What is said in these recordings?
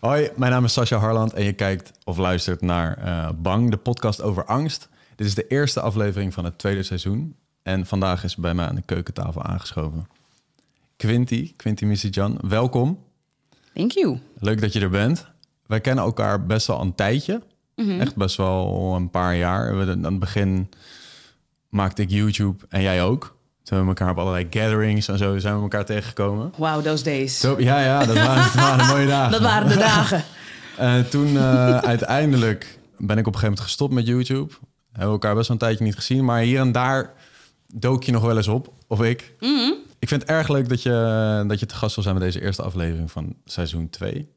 Hoi, mijn naam is Sascha Harland en je kijkt of luistert naar eh, Bang, de podcast over angst. Dit is de eerste aflevering van het tweede seizoen. En vandaag is bij mij aan de keukentafel aangeschoven Quinty, Quinty Missy-Jan. Welkom. Thank you. Leuk dat je er bent. Wij kennen elkaar best wel een tijdje. Echt best wel een paar jaar. We- Aan het begin maakte ik YouTube en jij ook. Toen hebben we elkaar op allerlei gatherings en zo zijn we elkaar tegengekomen. Wow, those days. Zo, ja, ja, dat waren, dat waren mooie dagen. Dat waren de dagen. En toen eh, uiteindelijk ben ik op een gegeven moment gestopt met YouTube. Hebben we elkaar best wel een tijdje niet gezien. Maar hier en daar dook je nog wel eens op. Of ik. Ik vind het erg leuk dat je, dat je te gast wil zijn met deze eerste aflevering van seizoen 2.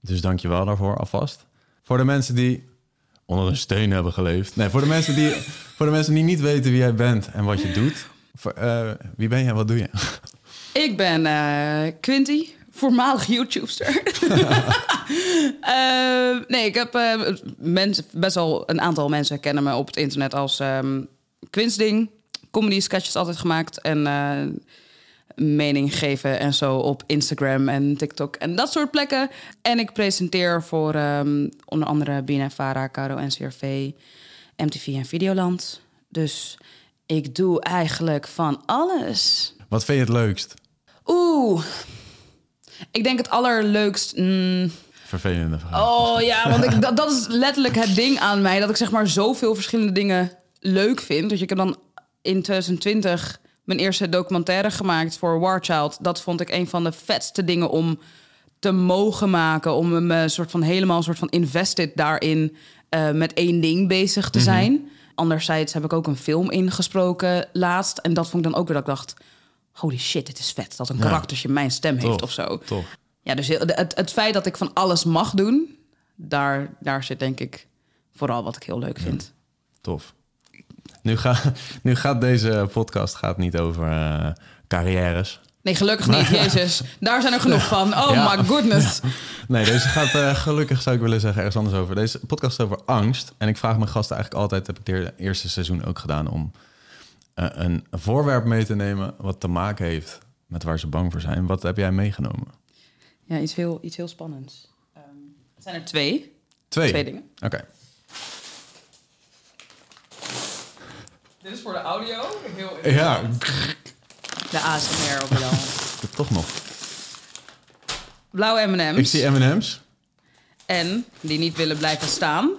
Dus dank je wel daarvoor alvast. Voor de mensen die onder een steen hebben geleefd. Nee, voor de mensen die, voor de mensen die niet weten wie jij bent en wat je doet. Eh, wie ben je en wat doe je? Ik ben eh Quinty, voormalig YouTubester. Eh, nee, ik heb mensen, best wel een aantal mensen kennen me op het internet als ehm Quinsding. Comedy sketches altijd gemaakt en mening geven en zo op Instagram en TikTok en dat soort plekken. En ik presenteer voor ehm, onder andere BNFVARA, Caro NCRV, MTV en Videoland. Dus ik doe eigenlijk van alles. Wat vind je het leukst? Oeh. Ik denk het allerleukst. mm, Vervelende vraag. oh ja, want ik, dat, dat is letterlijk het ding aan mij. Dat ik zeg maar zoveel verschillende dingen leuk vind. Dus ik heb dan in 2020 mijn eerste documentaire gemaakt voor War Child. Dat vond ik een van de vetste dingen om te mogen maken. Om me soort van helemaal soort van invested daarin eh, met één ding bezig te zijn. Anderzijds heb ik ook een film ingesproken laatst. En dat vond ik dan ook weer dat ik dacht... Holy shit, dit is vet. Dat een Ja. karaktertje mijn stem heeft of zo. Tof. Ja, dus het, het, het feit dat ik van alles mag doen... Daar, daar zit denk ik vooral wat ik heel leuk vind. Tof. Nu, ga, nu gaat deze podcast gaat niet over eh, carrières. Nee, gelukkig niet, jezus. Daar zijn er genoeg van. Oh Ja. my goodness. Nee, deze gaat eh, gelukkig, zou ik willen zeggen, ergens anders over. Deze podcast is over angst. En ik vraag mijn gasten eigenlijk altijd, heb ik het eerste seizoen ook gedaan, om eh, een voorwerp mee te nemen wat te maken heeft met waar ze bang voor zijn. Wat heb jij meegenomen? Ja, iets heel, iets heel spannends. Ehm, er zijn er twee. Twee. Twee dingen. Oké. Dit is voor de audio. Heel Ja, De ASMR op wel. toch nog. Blauwe M&M's. Ik zie M&M's. En die niet willen blijven staan.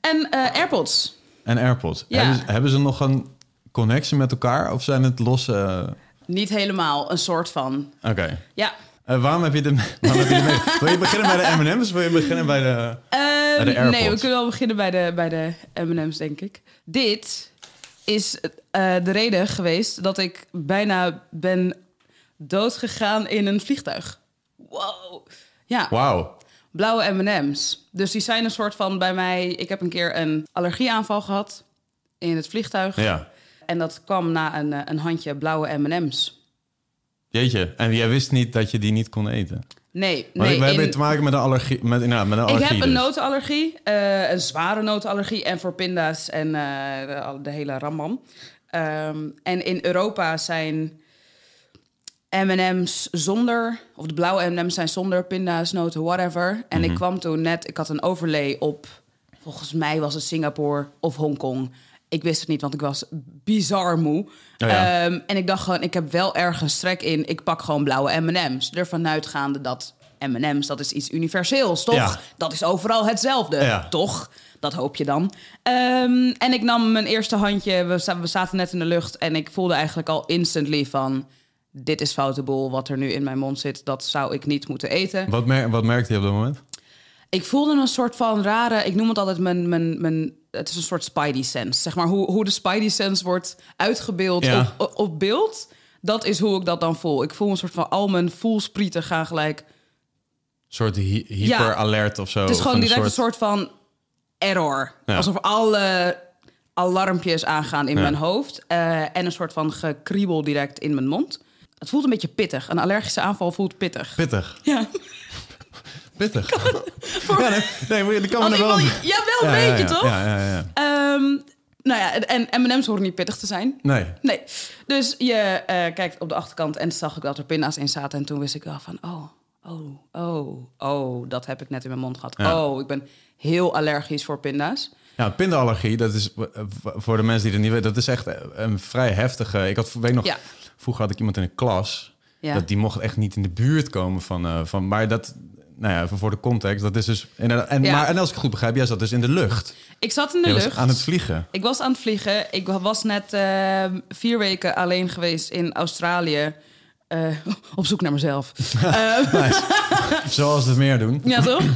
En eh, AirPods. En AirPods. Ja. Hebben, ze, hebben ze nog een connectie met elkaar? Of zijn het losse... Niet helemaal, een soort van. Oké. Ja. Eh, waarom heb je de, waarom heb je de mee? Wil je beginnen bij de M&M's of wil je beginnen bij de... Ehm, de AirPods. nee, we kunnen wel beginnen bij de, bij de M&M's, denk ik. Dit is eh, de reden geweest dat ik bijna ben doodgegaan in een vliegtuig. Wow. Ja, Wauw. blauwe M&M's. Dus die zijn een soort van bij mij... Ik heb een keer een allergieaanval gehad in het vliegtuig. Ja. En dat kwam na een, eh, een handje blauwe M&M's. Jeetje. En jij wist niet dat je die niet kon eten? Nee, Maar nee. we hebben in- te maken met een allergie. Met, nou, met een Ik allergie heb een dus. notenallergie, eh, een zware notenallergie en voor pinda's en eh, de, de hele ramman. Ehm, en in Europa zijn M&M's zonder, of de blauwe M&M's zijn zonder pinda's, noten, whatever. En Mhm. ik kwam toen net, ik had een overlay op, volgens mij was het Singapore of Hongkong. Ik wist het niet, want ik was bizar moe. Oh ja. Ehm, en ik dacht gewoon, ik heb wel ergens strek in. Ik pak gewoon blauwe M&M's. Ervan uitgaande dat M&M's, dat is iets universeels, toch? Ja. Dat is overal hetzelfde, Ja. toch? Dat hoop je dan. Ehm, en ik nam mijn eerste handje. We, we zaten net in de lucht. En ik voelde eigenlijk al instantly van... Dit is foute boel. Wat er nu in mijn mond zit, dat zou ik niet moeten eten. Wat, mer wat merkte je op dat moment? Ik voelde een soort van rare... Ik noem het altijd mijn... mijn, mijn het is een soort spidey sense. Zeg maar hoe, hoe de spidey sense wordt uitgebeeld Ja. op, beeld. Dat is hoe ik dat dan voel. Ik voel een soort van... Al mijn voelsprieten gaan gelijk... Een soort hy- hyper-alert of zo? Het is gewoon direct een soort van error. Ja. Alsof alle alarmpjes aangaan in mijn hoofd. eh, en een soort van gekriebel direct in mijn mond. Het voelt een beetje pittig. Een allergische aanval voelt pittig. Pittig. Ja, Pittig. Ja, nee, nee, maar dat kan me wel... ja wel een beetje, toch? Ja, ja, ja. Ehm, nou ja, en M&M's horen niet pittig te zijn. Nee. Nee. Dus je eh, kijkt op de achterkant en zag ik dat er pinda's in zaten. En toen wist ik wel van, oh, oh, oh, oh, dat heb ik net in mijn mond gehad. Ja. Oh, ik ben heel allergisch voor pinda's. Ja, pindaallergie, dat is voor de mensen die het niet weten, dat is echt een vrij heftige. Ik had weet nog, Ja. vroeger had ik iemand in de klas Ja. dat die mocht echt niet in de buurt komen van, eh, van maar dat, nou ja, even voor de context, dat is dus inderdaad. En, Ja. maar, en als ik het goed begrijp, jij zat dus in de lucht. Ik zat in de was lucht. aan het vliegen. Ik was aan het vliegen. Ik was net eh, vier weken alleen geweest in Australië. eh, op zoek naar mezelf. Eh, Zoals het meer doen. ja, toch?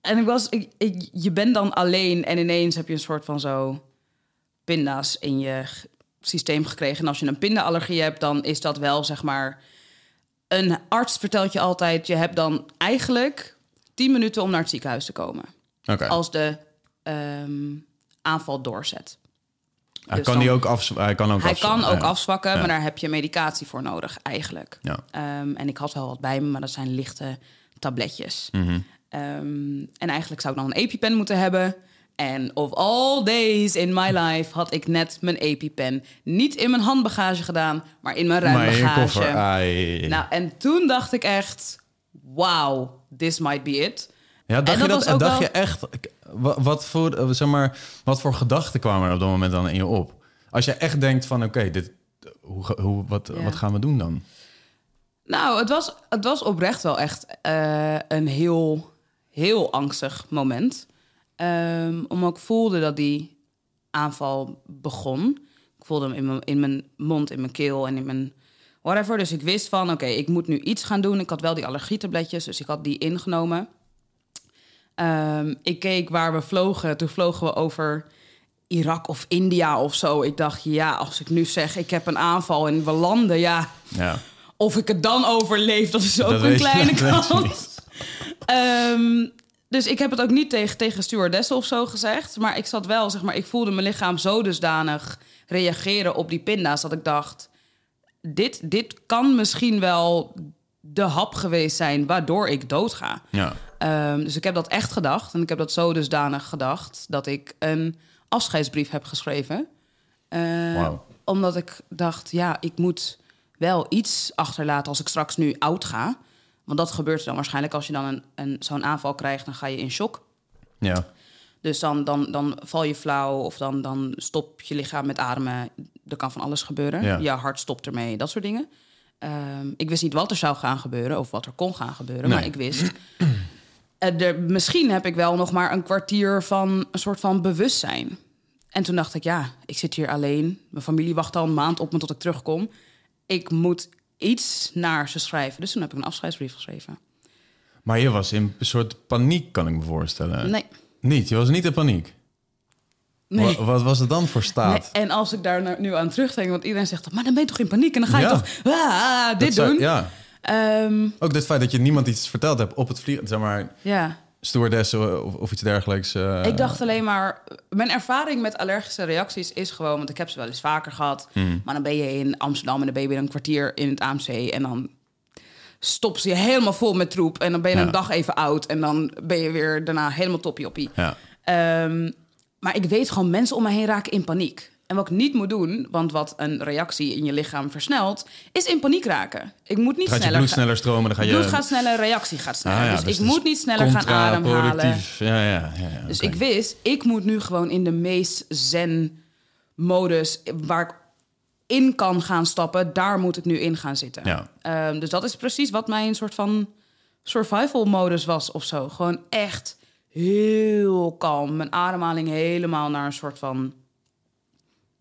En ik was, ik, ik- je bent dan alleen en ineens heb je een soort van zo pinda's in je systeem gekregen. En als je een pindaallergie hebt, dan is dat wel zeg maar. Een arts vertelt je altijd: je hebt dan eigenlijk 10 minuten om naar het ziekenhuis te komen. Als de ehm, aanval doorzet. Hij dus kan die ook af. Hij kan ook Hij afzwakken, kan ook ja. afzwakken, Ja. maar daar heb je medicatie voor nodig, eigenlijk. Ja. Ehm, en ik had wel wat bij me, maar dat zijn lichte tabletjes. Mhm. Ehm, en eigenlijk zou ik dan een EpiPen moeten hebben. En of all days in my life had ik net mijn EpiPen niet in mijn handbagage gedaan, maar in mijn ruimbagage. Nou, en toen dacht ik echt, wow, this might be it. Ja, dacht En je dat En dacht wel- je echt, wat, voor, eh, zeg maar, wat voor gedachten kwamen er op dat moment dan in je op? Als je echt denkt van, oké, dit, hoe, hoe, wat, wat gaan we doen dan? Nou, het was, het was oprecht wel echt eh, een heel, heel angstig moment. Ehm omdat ik voelde dat die aanval begon. Ik voelde hem in mijn, in mijn mond, in mijn keel en in mijn whatever. Dus ik wist van, oké, ik moet nu iets gaan doen. Ik had wel die allergietabletjes, dus ik had die ingenomen. Ehm, ik keek waar we vlogen. Toen vlogen we over Irak of India of zo. Ik dacht, ja, als ik nu zeg, ik heb een aanval en we landen, ja... Ja. Of ik het dan overleef, dat is ook Dat een kleine kans. Dus ik heb het ook niet tegen, tegen stewardessen of zo gezegd. Maar ik zat wel, zeg maar, ik voelde mijn lichaam zo dusdanig reageren op die pinda's... dat ik dacht, dit, dit kan misschien wel de hap geweest zijn waardoor ik doodga. Ja. Ehm, dus ik heb dat echt gedacht. En ik heb dat zo dusdanig gedacht dat ik een afscheidsbrief heb geschreven. Wauw. Omdat ik dacht, ja, ik moet wel iets achterlaten als ik straks nu oud ga. Want dat gebeurt dan waarschijnlijk als je dan een, een, zo'n aanval krijgt, dan ga je in shock. Ja. Dus dan, dan, dan val je flauw of dan, dan stopt je lichaam met ademen. Er kan van alles gebeuren. Ja. Je hart stopt ermee, dat soort dingen. Ehm, ik wist niet wat er zou gaan gebeuren of wat er kon gaan gebeuren, Nee. maar ik wist. eh, er, misschien heb ik wel nog maar een kwartier van een soort van bewustzijn. En toen dacht ik, ja, ik zit hier alleen. Mijn familie wacht al een maand op me tot ik terugkom. Ik moet iets naar ze schrijven. Dus toen heb ik een afscheidsbrief geschreven. Maar je was in een soort paniek, kan ik me voorstellen. Nee. Niet? Je was niet in paniek? Nee. Wa- Wat, was het dan voor Nee, staat? en als ik daar nou- nu aan terugdenk, want iedereen zegt maar dan ben je toch in paniek en dan ga je Ja. toch ah, Dat dit zou- doen. Ja. Ehm, Ook het feit dat je niemand iets verteld hebt op het vliegen, zeg maar, ja. Stewardessen of, of iets dergelijks. eh, ik dacht alleen maar, mijn ervaring met allergische reacties is gewoon, want ik heb ze wel eens vaker gehad, Hmm. maar dan ben je in Amsterdam en dan ben je een kwartier in het AMC en dan stopt ze je helemaal vol met troep en dan ben je Ja. een dag even oud en dan ben je weer daarna helemaal toppie Ja. Ehm, maar ik weet gewoon, mensen om me heen raken in paniek. En wat ik niet moet doen, want wat een reactie in je lichaam versnelt, is in paniek raken. Ik moet niet Gaat je sneller bloed gaan- sneller stromen, dan ga je... Bloed gaat sneller, reactie gaat sneller. Ah ja, dus, dus ik moet niet sneller gaan ademhalen. Ja, ja, ja, ja, Dus ik wist, ik moet nu gewoon in de meest zen-modus... waar ik in kan gaan stappen, daar moet ik nu in gaan zitten. Ja. Ehm, dus dat is precies wat mijn soort van survival-modus was of zo. Gewoon echt heel kalm. Mijn ademhaling helemaal naar een soort van...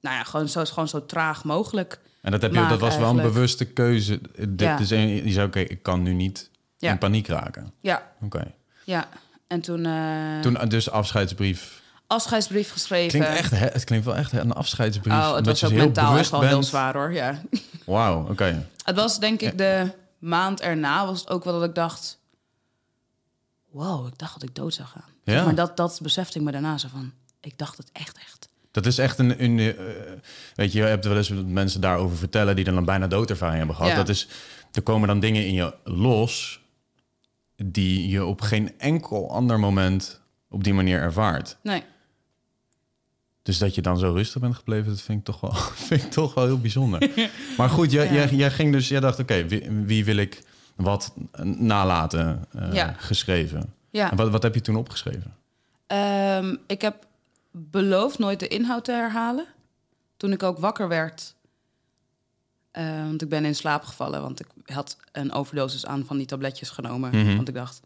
Nou ja, gewoon zo, gewoon zo traag mogelijk. En dat, heb je, dat was wel een bewuste keuze. Dit Ja. is een, je zei, oké, ik kan nu niet Ja. in paniek raken. Ja, Oké. ja. En toen, eh Toen dus afscheidsbrief. afscheidsbrief geschreven. Klinkt echt, hè, het klinkt wel echt een afscheidsbrief. Oh, het was ook heel mentaal echt wel heel zwaar hoor, ja. Wauw, oké. Het was denk ik de maand erna was het ook wel dat ik dacht... Wow, ik dacht dat ik dood zou gaan. Ja. Maar dat, dat besefte ik me daarna zo van... Ik dacht het echt, echt. Dat is echt een... een eh, weet je, je hebt wel eens mensen daarover vertellen... die dan een bijna doodervaring hebben gehad. Ja. Dat is, er komen dan dingen in je los... die je op geen enkel ander moment op die manier ervaart. Nee. Dus dat je dan zo rustig bent gebleven, dat vind ik toch wel, vind ik toch wel heel bijzonder. maar goed, jij, Ja. jij, jij ging dus, jij dacht, oké, wie, wie wil ik wat nalaten eh, Ja. geschreven. Ja. En wat, wat heb je toen opgeschreven? Ehm, ik heb beloofd nooit de inhoud te herhalen. Toen ik ook wakker werd. eh, want ik ben in slaap gevallen. Want ik had een overdosis aan van die tabletjes genomen. Mhm. Want ik dacht,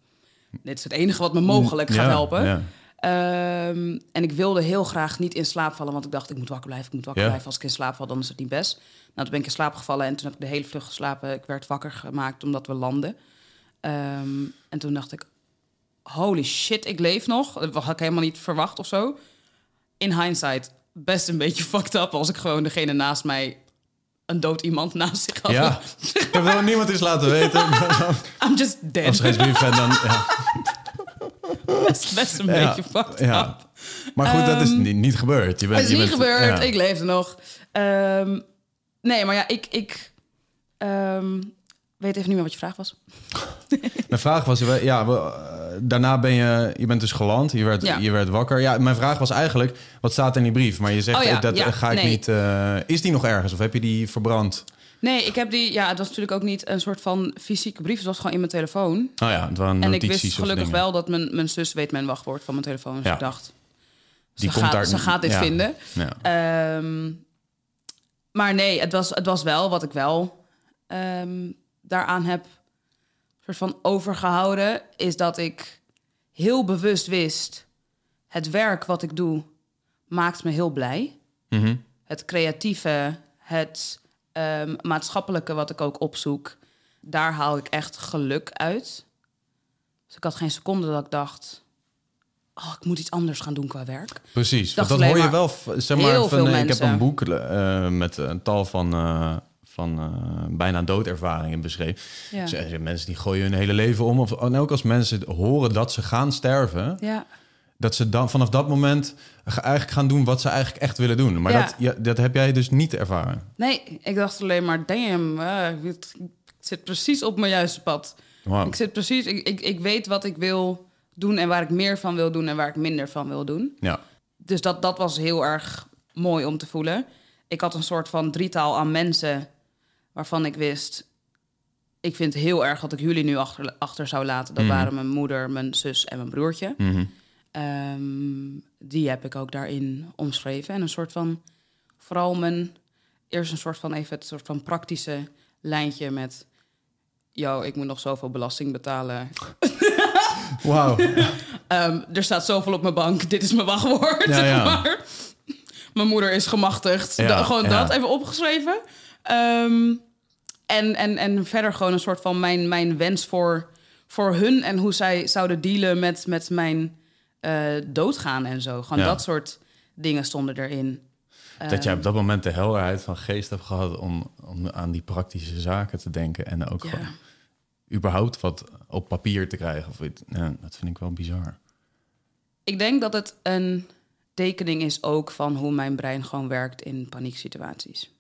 dit is het enige wat me mogelijk gaat Ja, helpen. ja. Ehm, en ik wilde heel graag niet in slaap vallen. Want ik dacht, ik moet wakker blijven, ik moet wakker Ja. blijven. Als ik in slaap val, dan is het niet best. Nou, toen ben ik in slaap gevallen. En toen heb ik de hele vlucht geslapen. Ik werd wakker gemaakt omdat we landden. Ehm, en toen dacht ik, holy shit, ik leef nog. Dat had ik helemaal niet verwacht of zo. In hindsight, best een beetje fucked up als ik gewoon degene naast mij een dood iemand naast zich had. Ja, ik heb wel niemand eens laten weten. I'm just dead. Afscheidsbrief en dan... Ja. best, best een Ja, beetje fucked ja. up. Maar goed, dat is Ehm, niet, niet gebeurd. Je bent, Het is je niet bent- gebeurd, ja. ik leefde nog. Ehm, nee, maar ja, ik, ik ehm, weet even niet meer wat je vraag was. Mijn vraag was, ja, eh, daarna ben je, je bent dus geland, je werd, Ja. je werd wakker. Ja, mijn vraag was eigenlijk, wat staat in die brief? Maar je zegt, Oh ja, eh, dat ja, ga ik nee. niet... eh, is die nog ergens of heb je die verbrand? Nee, ik heb die, ja, het was natuurlijk ook niet een soort van fysieke brief. Het was gewoon in mijn telefoon. Oh ja, het waren En ik wist gelukkig wel dat mijn, mijn zus weet mijn wachtwoord van mijn telefoon. Dus Ja. ik dacht, Die ze, komt gaat, daar- ze gaat dit ja. vinden. Ja. Ehm, maar nee, het was, het was wel wat ik wel ehm, daaraan heb soort van overgehouden. Is dat ik heel bewust wist... het werk wat ik doe maakt me heel blij. Mhm. Het creatieve, het ehm, maatschappelijke wat ik ook opzoek... daar haal ik echt geluk uit. Dus ik had geen seconde dat ik dacht... Oh, ik moet iets anders gaan doen qua werk. Precies, dat hoor je wel. Zeg maar, heel van, veel ik heb een boek eh, met een tal van, eh, van eh, bijna doodervaringen beschreven. Ja. Dus, eh, mensen die gooien hun hele leven om. Of, en ook als mensen horen dat ze gaan sterven, Ja, dat ze dan vanaf dat moment eigenlijk gaan doen wat ze eigenlijk echt willen doen. Maar Ja. dat, ja, dat heb jij dus niet ervaren. Nee, ik dacht alleen maar, damn, eh, ik ik zit precies op mijn juiste pad. Wow. Ik zit precies, ik, ik, ik weet wat ik wil doen en waar ik meer van wil doen en waar ik minder van wil doen. Ja. Dus dat, dat was heel erg mooi om te voelen. Ik had een soort van drietal aan mensen waarvan ik wist, ik vind het heel erg dat ik jullie nu achter, achter zou laten. Dat Mhm. waren mijn moeder, mijn zus en mijn broertje. Mhm. Ehm, die heb ik ook daarin omschreven. En een soort van, vooral mijn, eerst een soort van even het soort van praktische lijntje met, yo, ik moet nog zoveel belasting betalen. Wauw. Ehm, er staat zoveel op mijn bank, dit is mijn wachtwoord. Ja, zeg ja. maar. Mijn moeder is gemachtigd. Ja, Da- gewoon dat even opgeschreven. Ehm, en, en, en verder gewoon een soort van mijn, mijn wens voor, voor hun en hoe zij zouden dealen met, met mijn eh, doodgaan en zo. Gewoon Ja. dat soort dingen stonden erin. Dat jij op dat moment de helderheid van geest hebt gehad om, om aan die praktische zaken te denken. En ook Ja. gewoon überhaupt wat op papier te krijgen. Of, ja, dat vind ik wel bizar. Ik denk dat het een tekening is ook van hoe mijn brein gewoon werkt in panieksituaties.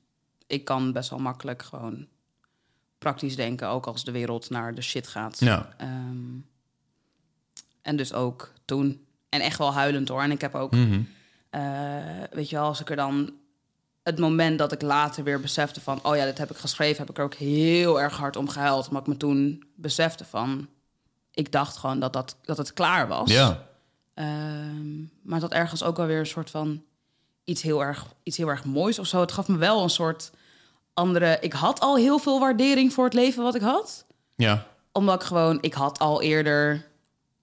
Ik kan best wel makkelijk gewoon praktisch denken, ook als de wereld naar de shit gaat. Ja. Ehm, en dus ook toen. En echt wel huilend hoor. En ik heb ook, Mhm. eh, weet je wel, als ik er dan... Het moment dat ik later weer besefte van... oh ja, dit heb ik geschreven, heb ik er ook heel erg hard om gehuild. Omdat ik me toen besefte van... ik dacht gewoon dat, dat, dat het klaar was. Ja. Ehm, maar dat ergens ook wel weer een soort van iets heel erg, iets heel erg moois of zo. Het gaf me wel een soort andere. Ik had al heel veel waardering voor het leven wat ik had. Ja. Omdat ik gewoon, ik had al eerder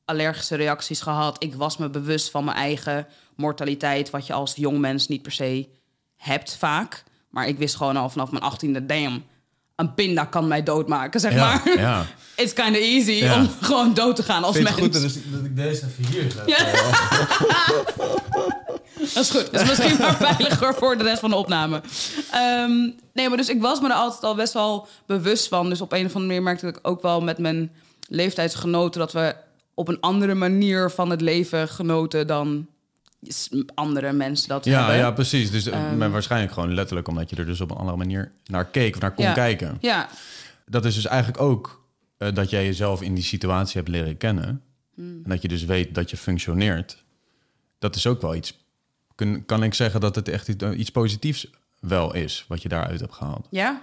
allergische reacties gehad. Ik was me bewust van mijn eigen mortaliteit, wat je als jong mens niet per se hebt vaak. Maar ik wist gewoon al vanaf mijn achttiende, damn, een pinda kan mij doodmaken, zeg Ja. maar. ja. It's kind of easy Ja. om gewoon dood te gaan als Vind je mens. het goed dat, is- dat ik deze even hier zet? Ja. Dat is goed. Dat is misschien maar veiliger voor de rest van de opname. Ehm, nee, maar dus ik was me er altijd al best wel bewust van. Dus op een of andere manier merkte ik ook wel met mijn leeftijdsgenoten... dat we op een andere manier van het leven genoten dan andere mensen dat Ja, hebben. ja, precies. Dus eh, Ehm. maar waarschijnlijk gewoon letterlijk omdat je er dus op een andere manier naar keek of naar kon Ja. kijken. Ja, Dat is dus eigenlijk ook eh, dat jij jezelf in die situatie hebt leren kennen. Hmm. En dat je dus weet dat je functioneert. Dat is ook wel iets. Kun, kan ik zeggen dat het echt iets, iets positiefs wel is wat je daaruit hebt gehaald? ja.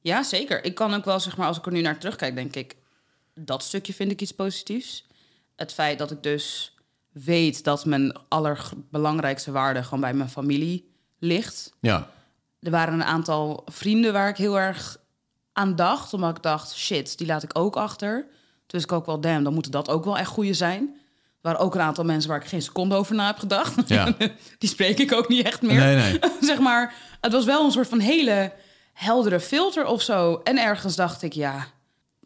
Ja, zeker. Ik kan ook wel, zeg maar, als ik er nu naar terugkijk, denk ik... dat stukje vind ik iets positiefs. Het feit dat ik dus weet dat mijn allerbelangrijkste waarde... gewoon bij mijn familie ligt. Ja, Er waren een aantal vrienden waar ik heel erg aan dacht. Omdat ik dacht, shit, die laat ik ook achter. Dus ik ook wel, damn, dan moeten dat ook wel echt goede zijn. Er waren ook een aantal mensen waar ik geen seconde over na heb gedacht. Ja. Die spreek ik ook niet echt meer. nee, nee. zeg maar, het was wel een soort van hele heldere filter of zo. En ergens dacht ik, ja,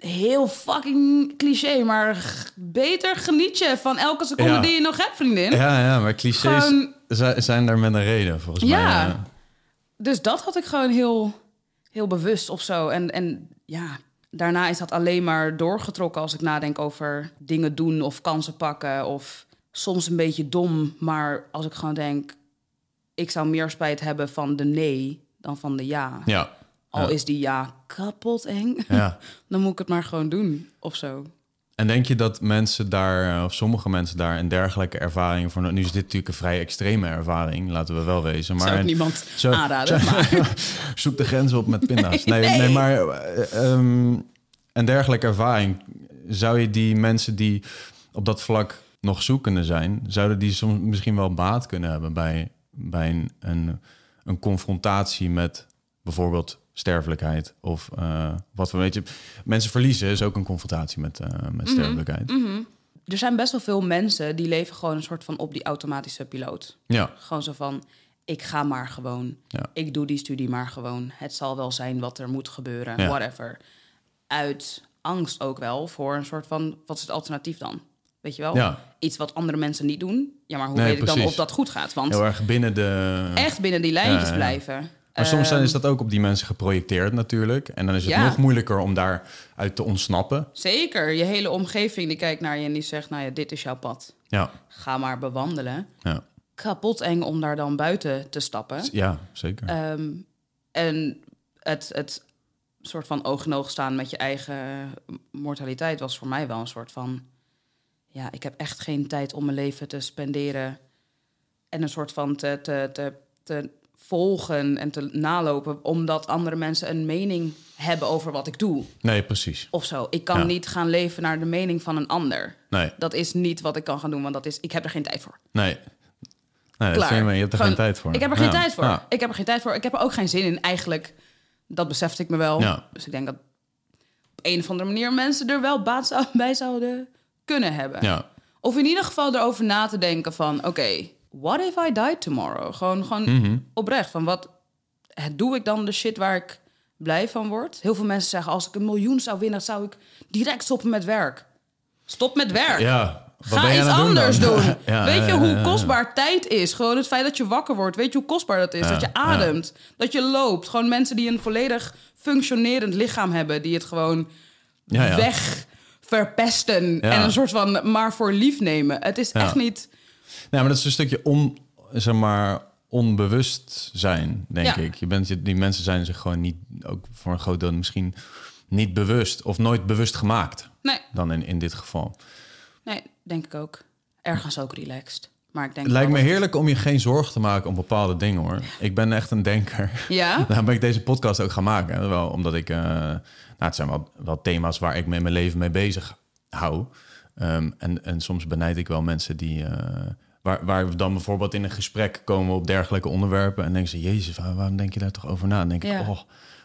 heel fucking cliché, maar beter geniet je van elke seconde Ja. die je nog hebt, vriendin. Ja, ja, maar clichés Gewoon- zi- zijn daar met een reden, volgens Ja. mij. eh. Dus dat had ik gewoon heel, heel bewust of zo. En, en ja, daarna is dat alleen maar doorgetrokken als ik nadenk over dingen doen of kansen pakken. Of soms een beetje dom, maar als ik gewoon denk, ik zou meer spijt hebben van de nee dan van de ja. Ja. Al is die ja kapot eng, ja. dan moet ik het maar gewoon doen of zo. En denk je dat mensen daar, eh, of sommige mensen daar, een dergelijke ervaring voor... Nu is dit natuurlijk een vrij extreme ervaring, laten we wel wezen. Maar zou niemand zo- aanraden. zo- Maar Zoek de grens op met pinda's. Nee, Nee. nee. maar eh, ehm, een dergelijke ervaring... zou je die mensen die op dat vlak nog zoekende zijn... zouden die soms misschien wel baat kunnen hebben... bij, bij een, een, een confrontatie met bijvoorbeeld sterfelijkheid... of eh, wat we weet je... Mensen verliezen is ook een confrontatie met, eh, met sterfelijkheid. er zijn best wel veel mensen die leven gewoon een soort van op die automatische piloot. Ja, Gewoon zo van, ik ga maar gewoon. Ja. Ik doe die studie maar gewoon. Het zal wel zijn wat er moet gebeuren, Ja. whatever. Uit angst ook wel voor een soort van, wat is het alternatief dan? Weet je wel? Ja. Iets wat andere mensen niet doen. Ja, maar hoe Nee, weet ik dan of dat goed gaat? Want heel erg binnen de... echt binnen die lijntjes blijven. Maar soms zijn, Ehm, is dat ook op die mensen geprojecteerd natuurlijk. En dan is het Ja. nog moeilijker om daaruit te ontsnappen. Zeker, je hele omgeving die kijkt naar je en die zegt... nou ja, dit is jouw pad. Ja, Ga maar bewandelen. ja. Kapot eng om daar dan buiten te stappen. ja zeker. Ehm, en het, het soort van oog in oog staan met je eigen mortaliteit was voor mij wel een soort van... Ja, ik heb echt geen tijd om mijn leven te spenderen en een soort van te, te, te, te volgen en te nalopen... omdat andere mensen een mening hebben over wat ik doe nee, precies. of zo. Ik kan Ja. niet gaan leven naar de mening van een ander. Nee, Dat is niet wat ik kan gaan doen, want dat is, ik heb er geen tijd voor. nee. Nee, Klaar. je, je hebt er Gewoon, geen tijd voor. Ik heb er geen Ja, tijd voor. Ja, Ik heb er geen tijd voor. Ik heb er ook geen zin in eigenlijk. Dat besefte ik me wel. Ja. Dus ik denk dat op een of andere manier mensen er wel baat zou- bij zouden kunnen hebben. ja. Of in ieder geval erover na te denken van... oké, what if I die tomorrow? Gewoon, gewoon Mhm. oprecht. Van wat doe ik dan de shit waar ik blij van word? Heel veel mensen zeggen... als ik een miljoen zou winnen, zou ik direct stoppen met werk. Stop met werk. ja. Wat Ga iets anders doen. Ja, weet je ja, hoe ja, kostbaar tijd is? Gewoon het feit dat je wakker wordt. Weet je hoe kostbaar dat is? Dat je ademt. Dat je loopt. Gewoon mensen die een volledig functionerend lichaam hebben. Die het gewoon weg verpesten. En een soort van maar voor lief nemen. Het is echt niet... Maar dat is een stukje on, zeg maar, onbewust zijn, denk Ja. ik. Je bent, die mensen zijn zich gewoon niet, ook voor een groot deel misschien niet bewust of nooit bewust gemaakt. Nee, Dan in, in dit geval. nee, denk ik ook. Ergens ook relaxed. Maar ik denk Het lijkt me heerlijk om je geen zorgen te maken om bepaalde dingen hoor. Ik ben echt een denker. Ja? Daarom ben ik deze podcast ook gaan maken. Wel, omdat ik, eh, nou, het zijn wel, wel thema's waar ik me in mijn leven mee bezig hou. Ehm, en, en soms benijd ik wel mensen die, eh, waar, waar we dan bijvoorbeeld in een gesprek komen op dergelijke onderwerpen. En denken ze, jezus, waar- waarom denk je daar toch over na? Dan denk Ja. ik, oh,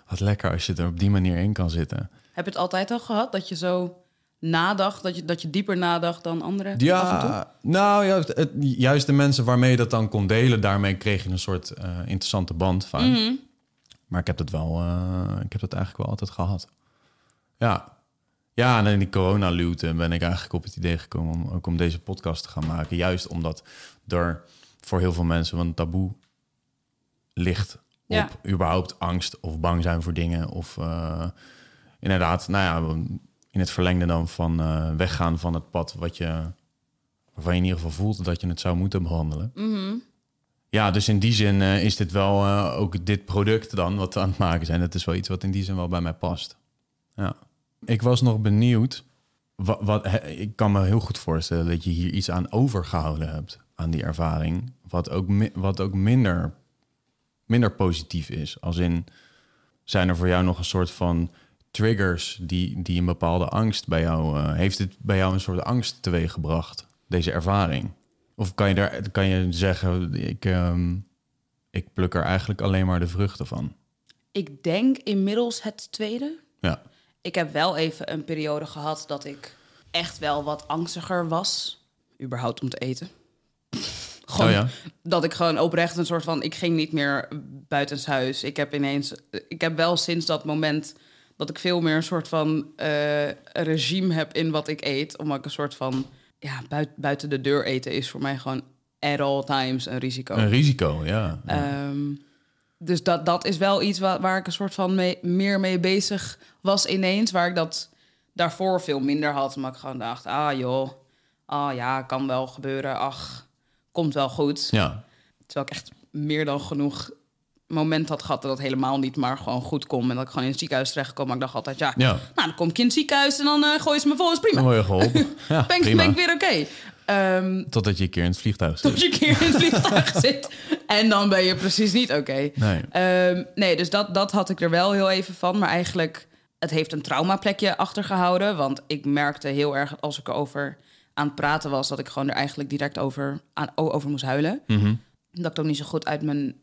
wat lekker als je er op die manier in kan zitten. Heb je het altijd al gehad? Dat je zo nadacht? Dat je, dat je dieper nadacht dan anderen? af en toe? Ja, nou ja, het, het- juist de mensen waarmee je dat dan kon delen, daarmee kreeg je een soort eh, interessante band van. Mhm. Maar ik heb dat wel, eh, ik heb dat eigenlijk wel altijd gehad. Ja. Ja, en in die corona-luwte ben ik eigenlijk op het idee gekomen om ook om deze podcast te gaan maken. Juist omdat er voor heel veel mensen een taboe ligt op Ja. überhaupt angst of bang zijn voor dingen. Of eh, inderdaad, nou ja, in het verlengde dan van eh, weggaan van het pad wat je, waarvan je in ieder geval voelt dat je het zou moeten behandelen. Mhm. Ja, dus in die zin eh, is dit wel eh, ook dit product dan wat we aan het maken zijn. Het is wel iets wat in die zin wel bij mij past. Ja. Ik was nog benieuwd. Wat, ik kan me heel goed voorstellen dat je hier iets aan overgehouden hebt aan die ervaring. Wat ook, wat ook minder, minder positief is. Als in, Zijn er voor jou nog een soort van triggers die, die een bepaalde angst bij jou... eh, heeft het bij jou een soort angst teweeggebracht, deze ervaring? Of kan je, daar, kan je zeggen, ik, ehm, ik pluk er eigenlijk alleen maar de vruchten van? Ik denk inmiddels het tweede. Ja, Ik heb wel even een periode gehad dat ik echt wel wat angstiger was. Überhaupt om te eten. Gewoon Oh ja? dat ik gewoon oprecht een soort van... Ik ging niet meer buitenshuis. Ik heb ineens... Ik heb wel sinds dat moment dat ik veel meer een soort van eh, regime heb in wat ik eet. Omdat ik een soort van... Ja, buit, buiten de deur eten is voor mij gewoon at all times een risico. een risico, ja. Ehm, dus dat, dat is wel iets waar, waar ik een soort van mee, meer mee bezig was ineens. Waar ik dat daarvoor veel minder had. Maar ik gewoon dacht, ah joh, ah ja, kan wel gebeuren. Ach, komt wel goed. ja. Terwijl ik echt meer dan genoeg moment had gehad dat het helemaal niet maar gewoon goed kon. En dat ik gewoon in het ziekenhuis terecht kwam. Maar ik dacht altijd, ja, Ja, nou dan kom ik in het ziekenhuis en dan eh gooi je ze me vol, is prima. dan je geholpen. Ja, ben, ik, prima. ben ik weer oké. Ehm, Totdat je een keer in het vliegtuig zit. tot je een keer in het vliegtuig zit. En dan ben je precies niet oké. Nee. Ehm, nee, dus dat, dat had ik er wel heel even van. Maar eigenlijk, het heeft een traumaplekje achtergehouden. Want ik merkte heel erg als ik erover aan het praten was... dat ik gewoon er eigenlijk direct over, aan, over moest huilen. Mhm. Dat ik het ook niet zo goed uit mijn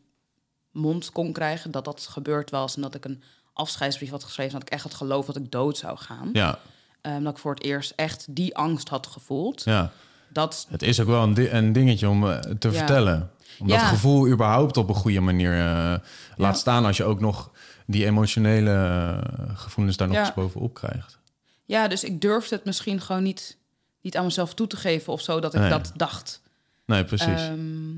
mond kon krijgen dat dat gebeurd was. En dat ik een afscheidsbrief had geschreven... dat ik echt had geloofd dat ik dood zou gaan. Ja, Ehm, dat ik voor het eerst echt die angst had gevoeld. ja. Dat, Het is ook wel een, di- een dingetje om eh, te Ja. vertellen. Om dat Ja. gevoel überhaupt op een goede manier eh, laat staan... als je ook nog die emotionele eh, gevoelens daar nog eens bovenop krijgt. ja, dus ik durfde het misschien gewoon niet, niet aan mezelf toe te geven... of zo, dat ik Nee. dat dacht. Nee, precies. Ehm,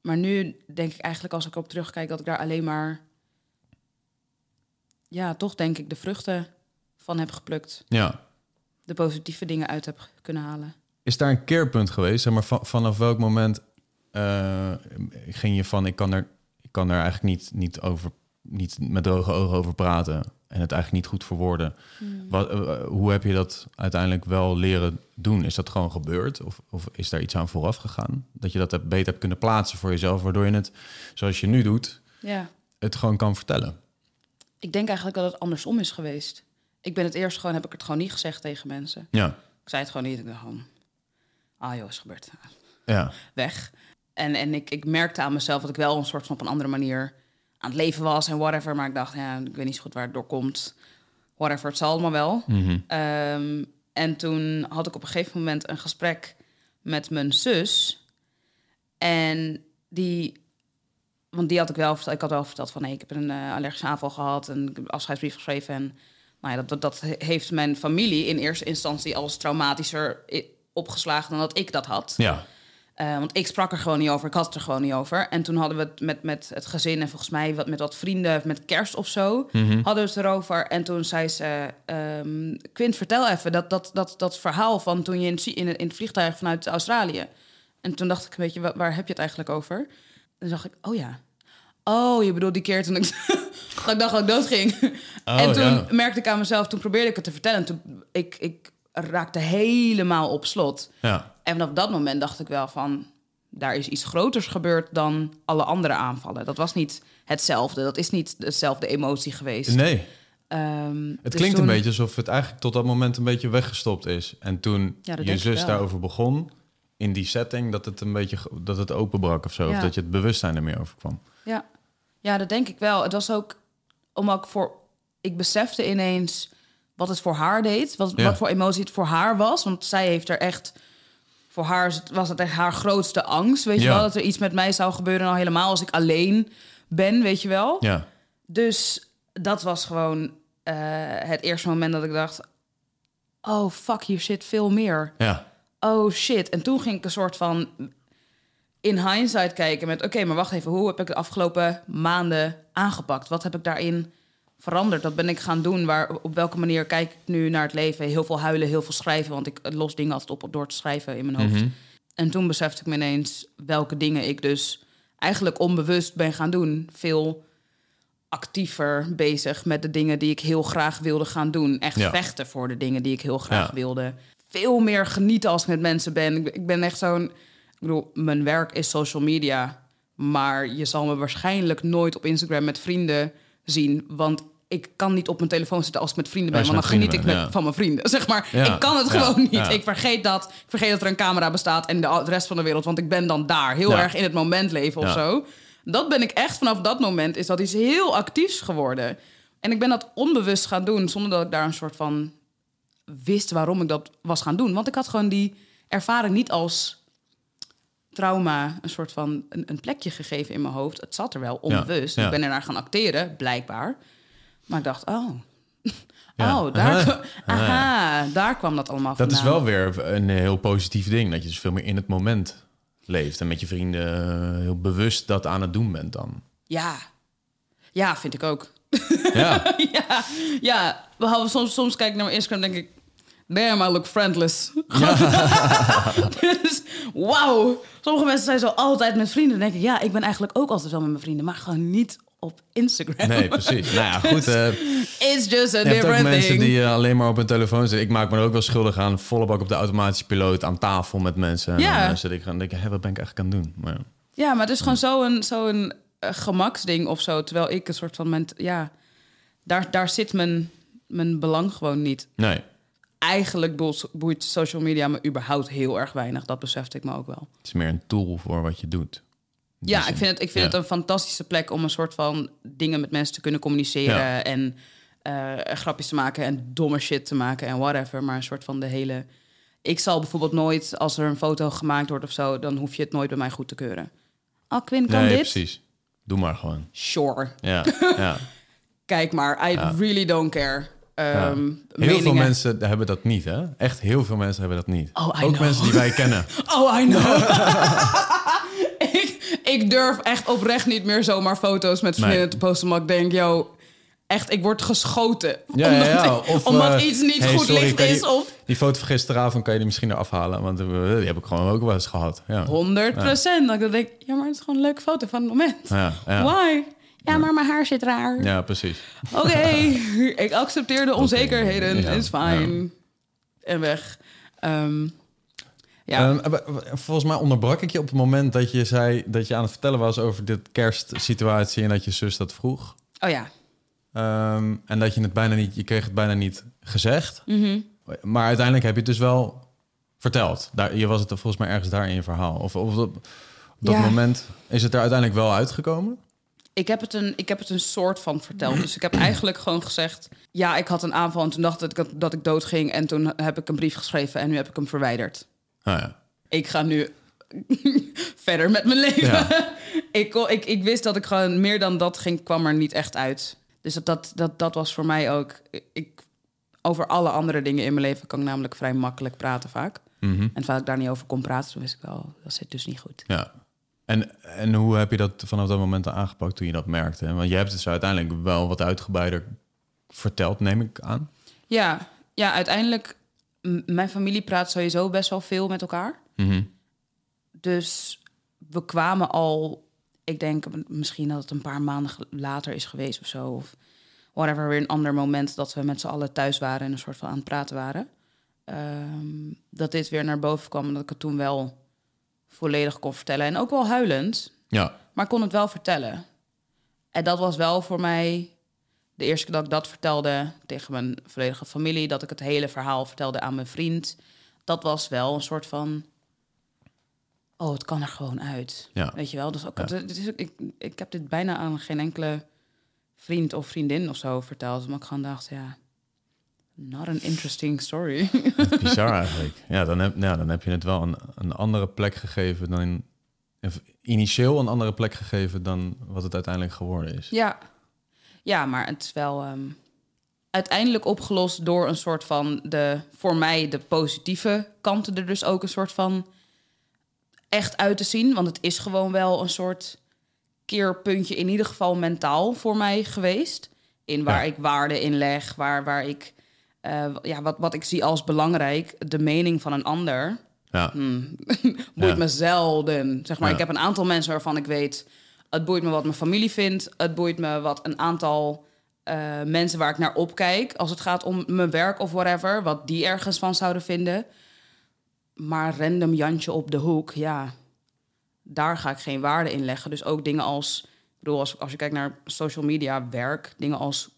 maar nu denk ik eigenlijk als ik op terugkijk dat ik daar alleen maar, ja, toch denk ik de vruchten van heb geplukt. ja. De positieve dingen uit heb kunnen halen. Is daar een keerpunt geweest? Zeg maar, va- vanaf welk moment eh, ging je van... ik kan er, ik kan er eigenlijk niet, niet, over, niet met droge ogen over praten... en het eigenlijk niet goed verwoorden. Wat, eh, hoe heb je dat uiteindelijk wel leren doen? Is dat gewoon gebeurd? Of, of is daar iets aan vooraf gegaan? Dat je dat hebt, beter hebt kunnen plaatsen voor jezelf... waardoor je het, zoals je nu doet, Ja, het gewoon kan vertellen. ik denk eigenlijk dat het andersom is geweest. Ik ben het eerst gewoon, heb ik het gewoon niet gezegd tegen mensen. Ja, Ik zei het gewoon niet. Ik dacht gewoon, ah joh, is gebeurd. ja, Weg. En, en ik, ik merkte aan mezelf dat ik wel een soort van op een andere manier aan het leven was en whatever. Maar ik dacht, ja, ik weet niet zo goed waar het door komt. Whatever, het zal allemaal wel. Mhm. Ehm, en toen had ik op een gegeven moment een gesprek met mijn zus. En die, want die had ik wel verteld. Ik had wel verteld van nee, ik heb een eh, allergische aanval gehad en ik heb een afscheidsbrief geschreven. En nou ja, dat, dat, dat heeft mijn familie in eerste instantie als traumatischer opgeslagen dan dat ik dat had. ja. Eh, want ik sprak er gewoon niet over, ik had het er gewoon niet over. En toen hadden we het met, met het gezin en volgens mij wat, met wat vrienden, met kerst of zo, hadden we het erover. En toen zei ze, ehm, Quint, vertel even dat, dat, dat, dat verhaal van toen je in, in, het- in het vliegtuig vanuit Australië. En toen dacht ik een beetje, waar, heb je het eigenlijk over? En toen dacht ik, oh ja. Oh, je bedoelt die keer toen ik, dat ik dacht dat ik dood ging. Oh, en toen ja. merkte ik aan mezelf, toen probeerde ik het te vertellen. En toen, ik, ik raakte helemaal op slot. ja. En vanaf dat moment dacht ik wel van... daar is iets groters gebeurd dan alle andere aanvallen. Dat was niet hetzelfde. Dat is niet dezelfde emotie geweest. Nee, Ehm, Het dus klinkt toen- een beetje alsof het eigenlijk tot dat moment een beetje weggestopt is. En toen Ja, je zus daarover begon, in die setting, dat het een beetje dat het openbrak of zo. Of dat je het bewustzijn er meer over kwam. Ja. ja, dat denk ik wel. Het was ook omdat ik voor... Ik besefte ineens wat het voor haar deed. Wat, Ja. wat voor emotie het voor haar was. Want zij heeft er echt... Voor haar was het echt haar grootste angst. Weet je wel? Dat er iets met mij zou gebeuren. Al helemaal als ik alleen ben, weet je wel? Ja, Dus dat was gewoon eh, het eerste moment dat ik dacht... Oh, fuck, hier zit veel meer. ja, Oh, shit. En toen ging ik een soort van in hindsight kijken met... Oké, maar wacht even, hoe heb ik de afgelopen maanden aangepakt? Wat heb ik daarin veranderd? Wat ben ik gaan doen? Waar, op welke manier kijk ik nu naar het leven? Heel veel huilen, heel veel schrijven. Want ik los dingen altijd op door te schrijven in mijn hoofd. Mhm. En toen besefte ik me ineens welke dingen ik dus eigenlijk onbewust ben gaan doen. Veel actiever bezig met de dingen die ik heel graag wilde gaan doen. Echt Ja. vechten voor de dingen die ik heel graag Ja. wilde. Veel meer genieten als ik met mensen ben. Ik ben- Ik ben echt zo'n... Ik bedoel, mijn werk is social media. Maar je zal me waarschijnlijk nooit op Instagram met vrienden zien. Want ik kan niet op mijn telefoon zitten als ik met vrienden ben. Want dan geniet ik met, ja. van mijn vrienden. Zeg maar, Ja, ik kan het ja, gewoon niet. Ik vergeet dat. Ik vergeet dat er een camera bestaat en de, de rest van de wereld. Want ik ben dan daar heel erg in het moment leven of zo. Dat ben ik echt vanaf dat moment. Is dat iets heel actiefs geworden. En ik ben dat onbewust gaan doen. Zonder dat ik daar een soort van wist waarom ik dat was gaan doen. Want ik had gewoon die ervaring niet als trauma een soort van een, een plekje gegeven in mijn hoofd. Het zat er wel onbewust. ja. Ik ben ernaar gaan acteren, blijkbaar. Maar ik dacht, oh, Ja. oh, daar, Aha. aha, daar kwam dat allemaal Dat vandaan. is wel weer een heel positief ding. Dat je dus veel meer in het moment leeft. En met je vrienden eh, heel bewust dat aan het doen bent dan. Ja, ja, vind ik ook. Ja, ja, ja. Behalve soms, soms kijk ik naar mijn Instagram en denk ik... Damn, I look friendless. dus, wauw. Sommige mensen zijn zo altijd met vrienden. Dan denk ik, ja, ik ben eigenlijk ook altijd wel met mijn vrienden. Maar gewoon niet op Instagram. nee, precies. Nou ja, goed. eh, It's just a ook different mensen thing. die eh, alleen maar op hun telefoon zitten. Ik maak me er ook wel schuldig aan. Volle bak op de automatische piloot aan tafel met mensen. En Ja. dan eh, zit ik gaan denken, hé, wat ben ik eigenlijk aan het doen? Maar ja. Ja, maar het is gewoon zo'n zo'n eh, gemaksding of zo. Terwijl ik een soort van... Ment, ja, daar, daar zit mijn, mijn belang gewoon niet. Nee, Eigenlijk boeit, social media me überhaupt heel erg weinig. Dat besefte ik me ook wel. het is meer een tool voor wat je doet. Ja, die ik vind, het, ik vind Ja. het een fantastische plek om een soort van dingen met mensen te kunnen communiceren. Ja. En eh, grapjes te maken en domme shit te maken en whatever. Maar een soort van de hele. Ik zal bijvoorbeeld nooit, als er een foto gemaakt wordt of zo, dan hoef je het nooit bij mij goed te keuren. Oh, Quinn, kan Nee, dit? precies. Doe maar gewoon. Sure. Ja, ja. Kijk maar, I really don't care. Ja. Ehm, Heel veel mensen hebben dat niet, hè? Echt heel veel mensen hebben dat niet. Oh, Ook know. mensen die wij kennen. Oh, I know. ik, ik durf echt oprecht niet meer zomaar foto's met vriendinnen Nee. te posten. Omdat ik denk, yo, echt, ik word geschoten. Ja, omdat ja, ja. ik- Of, omdat eh, iets niet hey, goed sorry, licht je- is. Of Die foto van gisteravond kan je die misschien eraf halen. Want eh, die heb ik gewoon ook wel eens gehad. Ja, 100 procent. Dat ik denk, ja, maar het is gewoon een leuke foto van het moment. ja, ja. Why? Ja, maar mijn haar zit raar. ja precies. Oké, ik accepteer de onzekerheden. Ja, Is fijn. En weg. Ehm, ja. W- volgens mij onderbrak ik je op het moment dat je zei dat je aan het vertellen was over dit kerstsituatie en dat je zus dat vroeg. oh ja. Ehm, en dat je het bijna niet, je kreeg het bijna niet gezegd. Mhm. Maar uiteindelijk heb je het dus wel verteld. Daar, je was het volgens mij ergens daar in je verhaal. Of, of op, op dat Ja. moment is het er uiteindelijk wel uitgekomen. Ik heb, het een, ik heb het een soort van verteld. Dus ik heb eigenlijk gewoon gezegd... ja, ik had een aanval en toen dacht ik dat, dat ik dood ging... en toen heb ik een brief geschreven en nu heb ik hem verwijderd. Nou ja. Ik ga nu verder met mijn leven. Ja. ik, ik, ik wist dat ik gewoon meer dan dat ging, kwam er niet echt uit. Dus dat, dat, dat, dat was voor mij ook... Ik, over alle andere dingen in mijn leven kan ik namelijk vrij makkelijk praten vaak. Mhm. En terwijl ik daar niet over kon praten, toen wist ik wel... dat zit dus niet goed. ja. En, en hoe heb je dat vanaf dat moment aangepakt toen je dat merkte? Want je hebt het zo uiteindelijk wel wat uitgebreider verteld, neem ik aan. Ja, ja uiteindelijk... mijn familie praat sowieso best wel veel met elkaar. Mhm. Dus we kwamen al, ik denk misschien dat het een paar maanden later is geweest of zo. Of whatever, weer een ander moment dat we met z'n allen thuis waren en een soort van aan het praten waren. Ehm, dat dit weer naar boven kwam en dat ik het toen wel volledig kon vertellen. En ook wel huilend, Ja, maar kon het wel vertellen. En dat was wel voor mij de eerste keer dat ik dat vertelde tegen mijn volledige familie. Dat ik het hele verhaal vertelde aan mijn vriend. Dat was wel een soort van... Oh, het kan er gewoon uit. Ja. Weet je wel? Dus ook, Ja. het, het is, ik, ik heb dit bijna aan geen enkele vriend of vriendin of zo verteld. Omdat ik gewoon dacht, ja... Not an interesting story. bizar eigenlijk. Ja, dan heb, ja, dan heb je het wel een, een andere plek gegeven dan... of initieel een andere plek gegeven dan wat het uiteindelijk geworden is. Ja, ja maar het is wel ehm, uiteindelijk opgelost door een soort van de voor mij de positieve kanten er dus ook een soort van echt uit te zien. Want het is gewoon wel een soort keerpuntje, in ieder geval mentaal voor mij geweest. In waar Ja. ik waarde in leg, waar, waar ik eh, ja, wat, wat ik zie als belangrijk, de mening van een ander Ja, Hmm. boeit Ja. me zelden. Zeg maar, Ja. ik heb een aantal mensen waarvan ik weet... het boeit me wat mijn familie vindt. Het boeit me wat een aantal eh, mensen waar ik naar opkijk... als het gaat om mijn werk of whatever... wat die ergens van zouden vinden. Maar random Jantje op de hoek, ja... daar ga ik geen waarde in leggen. Dus ook dingen als Ik bedoel, als, als je kijkt naar social media werk, dingen als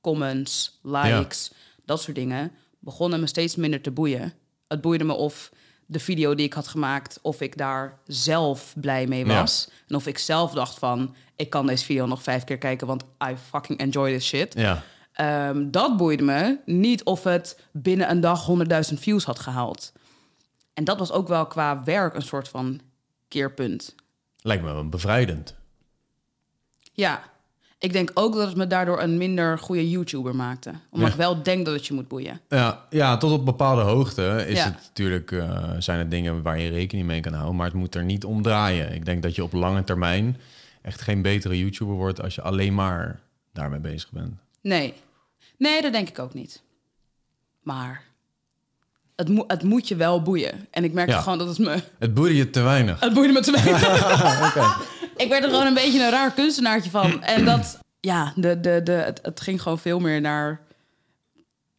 comments, likes, dat soort dingen, begonnen me steeds minder te boeien. Het boeide me of de video die ik had gemaakt, of ik daar zelf blij mee Ja. was. En of ik zelf dacht van, ik kan deze video nog vijf keer kijken, want I fucking enjoy this shit. Ja. Ehm, dat boeide me. Niet of het binnen een dag 100.000 views had gehaald. En dat was ook wel qua werk een soort van keerpunt. Lijkt me wel bevrijdend. Ja, ik denk ook dat het me daardoor een minder goede YouTuber maakte. Omdat Ja. ik wel denk dat het je moet boeien. Ja, ja, tot op bepaalde hoogte is Ja. het natuurlijk, eh, zijn het dingen waar je rekening mee kan houden. Maar het moet er niet om draaien. Ik denk dat je op lange termijn echt geen betere YouTuber wordt als je alleen maar daarmee bezig bent. Nee. Nee, dat denk ik ook niet. Maar het, mo- het moet je wel boeien. En ik merkte Ja. gewoon dat het me... Het boeide je te weinig. Het boeide me te weinig. Ik werd er gewoon een beetje een raar kunstenaartje van. En dat, ja, de, de, de, het, het ging gewoon veel meer naar...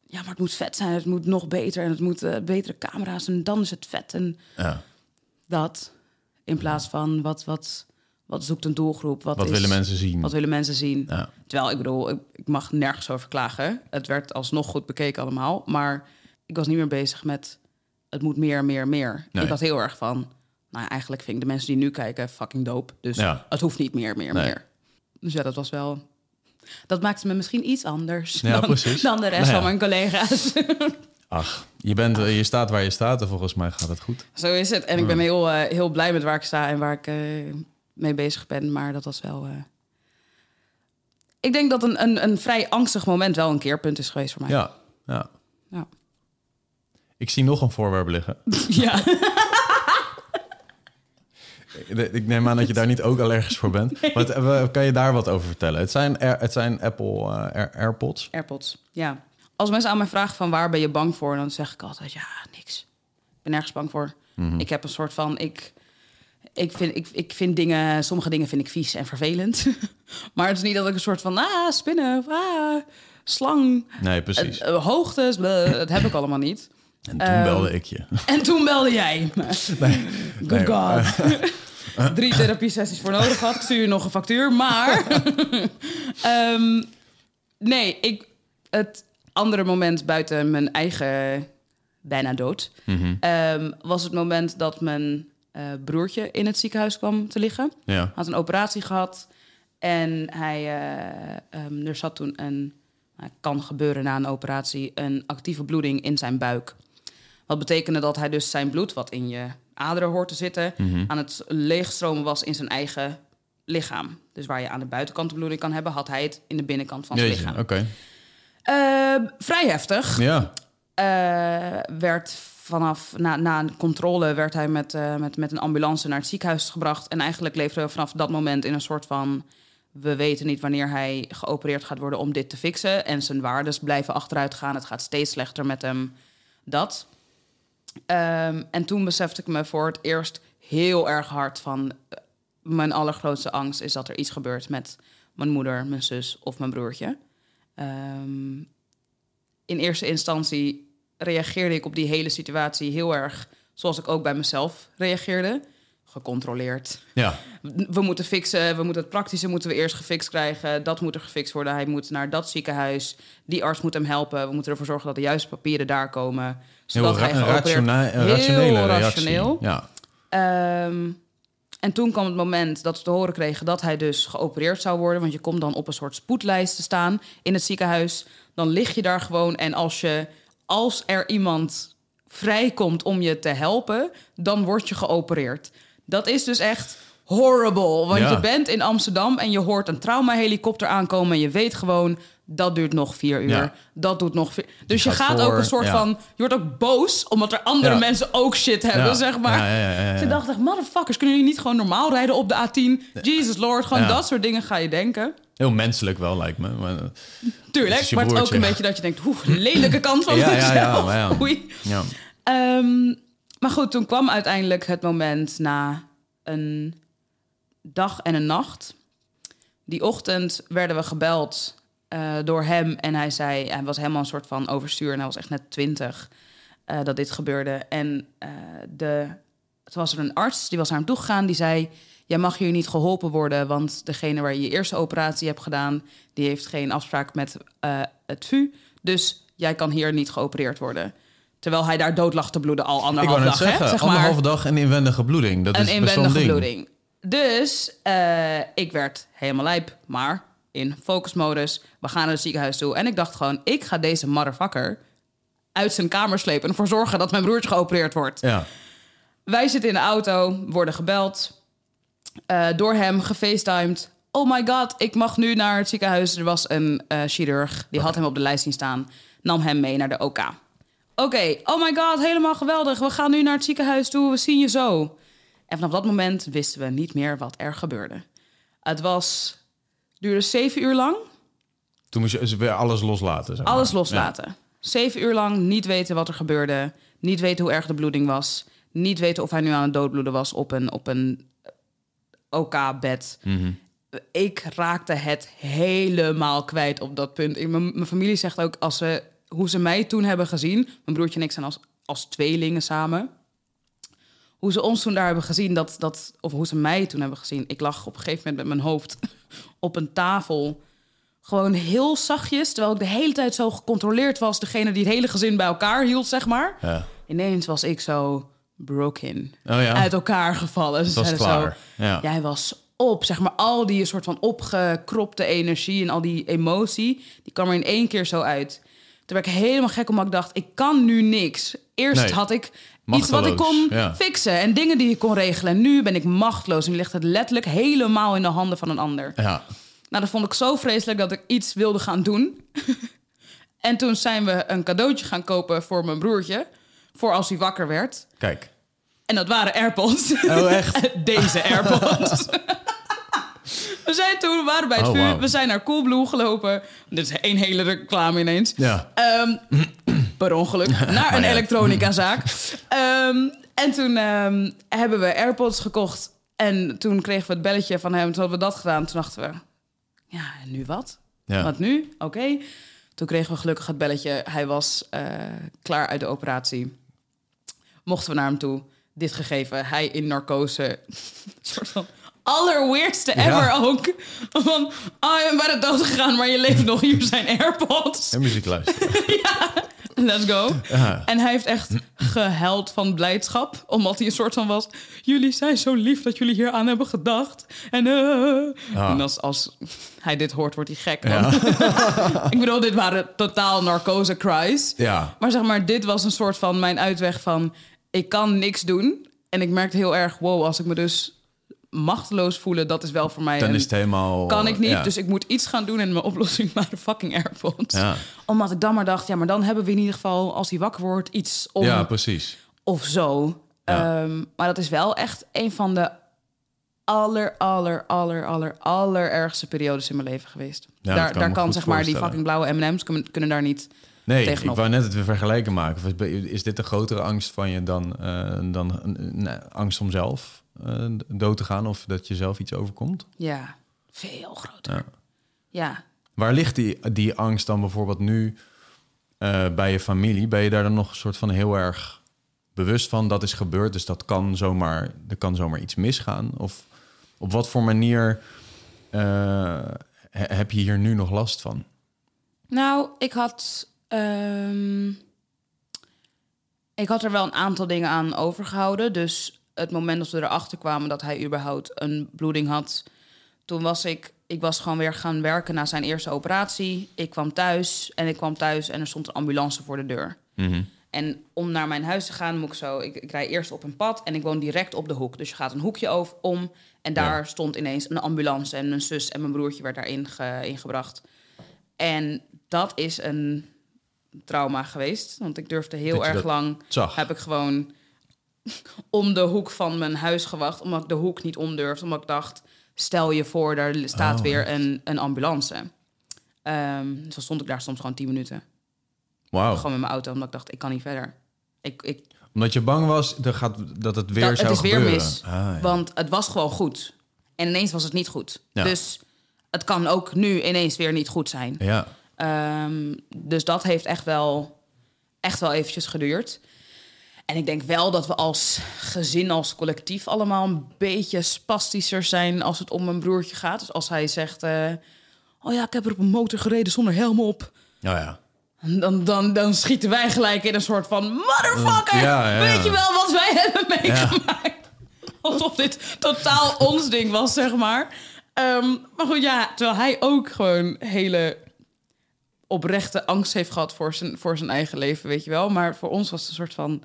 Ja, maar het moet vet zijn, het moet nog beter... en het moet betere camera's en dan is het vet. En Ja. dat, in plaats van wat, wat, wat zoekt een doelgroep? Wat, Wat is- willen mensen zien? Wat willen mensen zien? Ja. Terwijl, ik bedoel, ik, ik mag nergens over klagen. Het werd alsnog goed bekeken allemaal. Maar ik was niet meer bezig met... het moet meer, meer, meer. Nee. Ik had heel erg van... nou, eigenlijk vind ik de mensen die nu kijken fucking dope. Dus Ja. het hoeft niet meer, meer, Nee. meer. Dus ja, dat was wel... Dat maakte me misschien iets anders Ja, dan, de rest Nou ja. van mijn collega's. Ach, je, bent, eh, je staat waar je staat en volgens mij gaat het goed. Zo is het. En ik ben heel, eh, heel blij met waar ik sta en waar ik eh, mee bezig ben. Maar dat was wel... Ik denk dat een, een, een vrij angstig moment wel een keerpunt is geweest voor mij. Ja, ja. Ja. Ik zie nog een voorwerp liggen. ja. Ik neem aan dat je daar niet ook allergisch voor bent. Wat, eh, kan je daar wat over vertellen? Het zijn, het zijn Apple eh, Air- AirPods. AirPods, ja. Als mensen aan mij vragen van waar ben je bang voor... dan zeg ik altijd, ja, niks. Ik ben nergens bang voor. Ik heb een soort van... Ik, ik, vind, ik, ik vind dingen... Sommige dingen vind ik vies en vervelend. maar het is niet dat ik een soort van... Ah, spinnen, ah, slang, Nee, precies. eh, hoogtes. bleh, dat heb ik allemaal niet. En toen ehm, belde ik je. En toen belde jij me. Good nee, God. Drie therapie-sessies voor nodig had. Ik stuur je nog een factuur. Maar Ehm, nee, ik, het andere moment buiten mijn eigen bijna dood... Mhm. ehm, was het moment dat mijn eh, broertje in het ziekenhuis kwam te liggen. Ja. Had een operatie gehad. En hij, eh, er zat toen een, nou, kan gebeuren na een operatie, een actieve bloeding in zijn buik. Wat betekende dat hij dus zijn bloed, wat in je aderen hoort te zitten, Mhm. aan het leegstromen was in zijn eigen lichaam. Dus waar je aan de buitenkant de bloeding kan hebben, had hij het in de binnenkant van zijn Jeetje, lichaam. oké. Eh, vrij heftig. Ja. Eh, werd vanaf na, na een controle werd hij met, eh, met, met een ambulance naar het ziekenhuis gebracht. En eigenlijk leefden we vanaf dat moment in een soort van. We weten niet wanneer hij geopereerd gaat worden om dit te fixen. En zijn waardes blijven achteruit gaan. Het gaat steeds slechter met hem. Dat. Ehm, en toen besefte ik me voor het eerst heel erg hard van... eh, mijn allergrootste angst is dat er iets gebeurt met mijn moeder, mijn zus of mijn broertje. Ehm, in eerste instantie reageerde ik op die hele situatie heel erg zoals ik ook bij mezelf reageerde. Gecontroleerd. Ja. We moeten fixen, we moeten het praktische moeten we eerst gefixt krijgen. Dat moet er gefixt worden. Hij moet naar dat ziekenhuis. Die arts moet hem helpen. We moeten ervoor zorgen dat de juiste papieren daar komen. Heel Zodat hij Heel rationele reactie. rationeel. Ja. Ehm, en toen kwam het moment dat we te horen kregen dat hij dus geopereerd zou worden. Want je komt dan op een soort spoedlijst te staan in het ziekenhuis. Dan lig je daar gewoon. En als, je, als er iemand vrijkomt om je te helpen, dan word je geopereerd. Dat is dus echt horrible. Want Ja. je bent in Amsterdam en je hoort een traumahelikopter aankomen. En je weet gewoon, dat duurt nog vier uur. Ja. Dat doet nog vier... Dus je gaat gaat, ook een soort ja. van... Je wordt ook boos, omdat er andere mensen ook shit hebben, zeg maar. Ze dacht echt, motherfuckers, kunnen jullie niet gewoon normaal rijden op de A10? Jesus Lord, gewoon dat soort dingen ga je denken. Heel menselijk wel, lijkt me. Maar, Tuurlijk, Het maar het is ook een beetje dat je denkt, hoe lelijke kant van Ja, mezelf. ja, ja. Oei. ja. Ehm, maar goed, toen kwam uiteindelijk het moment na een dag en een nacht. Die ochtend werden we gebeld eh, door hem en hij zei, hij was helemaal een soort van overstuur en hij was echt net twintig eh, dat dit gebeurde. En eh, de, toen was er een arts, die was naar hem toegegaan, die zei, jij mag hier niet geholpen worden, want degene waar je je eerste operatie hebt gedaan, die heeft geen afspraak met het VU. Dus jij kan hier niet geopereerd worden. Terwijl hij daar dood lag te bloeden al Ik anderhalf wou net dag. zeggen, hè, zeg anderhalve dag een inwendige bloeding. Dat een is inwendige ding. bloeding. Dus eh, ik werd helemaal lijp, maar in focusmodus. We gaan naar het ziekenhuis toe. En ik dacht gewoon, ik ga deze motherfucker uit zijn kamer slepen... en ervoor zorgen dat mijn broertje geopereerd wordt. Ja. Wij zitten in de auto, worden gebeld. eh, door hem gefacetimed. Oh my god, ik mag nu naar het ziekenhuis. Er was een eh, chirurg, die had hem op de lijst zien staan. Nam hem mee naar de OK. Oké, oh my god, helemaal geweldig. We gaan nu naar het ziekenhuis toe, we zien je zo. En vanaf dat moment wisten we niet meer wat er gebeurde. Het was, duurde zeven uur lang. Toen moest je dus weer alles loslaten. Zeg maar. Alles loslaten. Zeven uur lang niet weten wat er gebeurde. Niet weten hoe erg de bloeding was. Niet weten of hij nu aan het doodbloeden was op een, op een OK-bed. Ik raakte het helemaal kwijt op dat punt. Mijn mijn familie zegt ook als ze, hoe ze mij toen hebben gezien. Mijn broertje en ik zijn als, als tweelingen samen. Hoe ze ons toen daar hebben gezien, dat, dat, of hoe ze mij toen hebben gezien. Ik lag op een gegeven moment met mijn hoofd op een tafel. Gewoon heel zachtjes, terwijl ik de hele tijd zo gecontroleerd was. Degene die het hele gezin bij elkaar hield, zeg maar. Ja. Ineens was ik zo broken. Oh ja. Uit elkaar gevallen. Was klaar. Zo, Ja. Jij was op, zeg maar, al die soort van opgekropte energie en al die emotie, die kwam er in één keer zo uit. Toen werd ik helemaal gek omdat ik dacht, ik kan nu niks. Eerst Nee. had ik iets wat ik kon ja. fixen en dingen die ik kon regelen. En nu ben ik machteloos en ligt het letterlijk helemaal in de handen van een ander. Ja. Nou, dat vond ik zo vreselijk dat ik iets wilde gaan doen. en toen zijn we een cadeautje gaan kopen voor mijn broertje. Voor als hij wakker werd. Kijk. En dat waren AirPods. Oh, echt? Deze AirPods. we zijn toen, we waren bij het Oh, vuur. We zijn naar Coolblue gelopen. Dit is één hele reclame ineens. Ja. Ehm, per ongeluk. Naar een elektronicazaak. Ehm, en toen ehm, hebben we AirPods gekocht. En toen kregen we het belletje van hem. Toen hadden we dat gedaan. Toen dachten we, ja, en nu wat? Ja. Wat nu? Oké. Toen kregen we gelukkig het belletje. Hij was eh, klaar uit de operatie. Mochten we naar hem toe. Dit gegeven. Hij in narcose. Soort van allerweirdste ever Ja. ook. Van, oh, je bent bijna dood gegaan, maar je leeft nog. Hier zijn AirPods. En muziek luisteren. Let's go. Ja. En hij heeft echt gehuild van blijdschap. Omdat hij een soort van was... Jullie zijn zo lief dat jullie hier aan hebben gedacht. En, eh. Ah. en als, als hij dit hoort, wordt hij gek. ik bedoel, dit waren totaal narcose cries. Ja. Maar zeg maar, dit was een soort van mijn uitweg van... Ik kan niks doen. En ik merkte heel erg, wow, als ik me dus machteloos voelen... dat is wel voor mij Dan een- is het helemaal... kan ik niet, ja. dus ik moet iets gaan doen. En mijn oplossing waren fucking AirPods. Ja. Omdat ik dan maar dacht, ja, maar dan hebben we in ieder geval... als hij wakker wordt, iets om Ja, precies. of zo. Ja. Ehm, maar dat is wel echt een van de aller, aller, aller, aller, aller ergste periodes in mijn leven geweest. Ja, daar kan daar kan zeg maar die fucking blauwe M&M's kunnen, kunnen daar niet... Nee, tegenop. ik wou net het weer vergelijken maken. Is- dit een grotere angst van je dan, eh, dan een, een angst om zelf eh, dood te gaan? Of dat je zelf iets overkomt? Ja, veel groter. Ja. Ja. Waar ligt die, die angst dan bijvoorbeeld nu eh, bij je familie? Ben je daar dan nog een soort van heel erg bewust van dat is gebeurd? Dus dat kan zomaar, er kan zomaar iets misgaan? Of op wat voor manier eh, he- heb je hier nu nog last van? Nou, ik had... ehm, ik had er wel een aantal dingen aan overgehouden. Dus het moment dat we erachter kwamen dat hij überhaupt een bloeding had... toen was ik... Ik was gewoon weer gaan werken na zijn eerste operatie. Ik kwam thuis en ik kwam thuis en er stond een ambulance voor de deur. En om naar mijn huis te gaan moet ik zo... Ik, ik rij eerst op een pad en ik woon direct op de hoek. Dus je gaat een hoekje over, om en daar Ja. stond ineens een ambulance... en mijn zus en mijn broertje werd daarin ge, ingebracht. En dat is een trauma geweest. Want ik durfde heel erg lang... Zag. heb ik gewoon om de hoek van mijn huis gewacht... omdat ik de hoek niet om durfde. Omdat ik dacht, stel je voor, daar staat Oh, weer een, een ambulance. Dus dan stond ik daar soms gewoon tien minuten. Gewoon met mijn auto, omdat ik dacht, ik kan niet verder. Ik, ik, Omdat je bang was dat, gaat, dat het weer dat, zou het is weer gebeuren. mis. Ah, ja. Want het was gewoon goed. En ineens was het niet goed. Ja. Dus het kan ook nu ineens weer niet goed zijn. ja. Ehm, dus dat heeft echt wel, echt wel eventjes geduurd. En ik denk wel dat we als gezin, als collectief allemaal een beetje spastischer zijn als het om mijn broertje gaat. Dus als hij zegt, eh, oh ja, ik heb er op een motor gereden zonder helm op. Ja, ja. Dan, dan, dan schieten wij gelijk in een soort van motherfucker. Ja, ja, ja. Weet je wel wat wij hebben meegemaakt? Alsof dit totaal ons ding was, zeg maar. Ehm, maar goed, ja, terwijl hij ook gewoon hele oprechte angst heeft gehad voor zijn, voor zijn eigen leven, weet je wel. Maar voor ons was het een soort van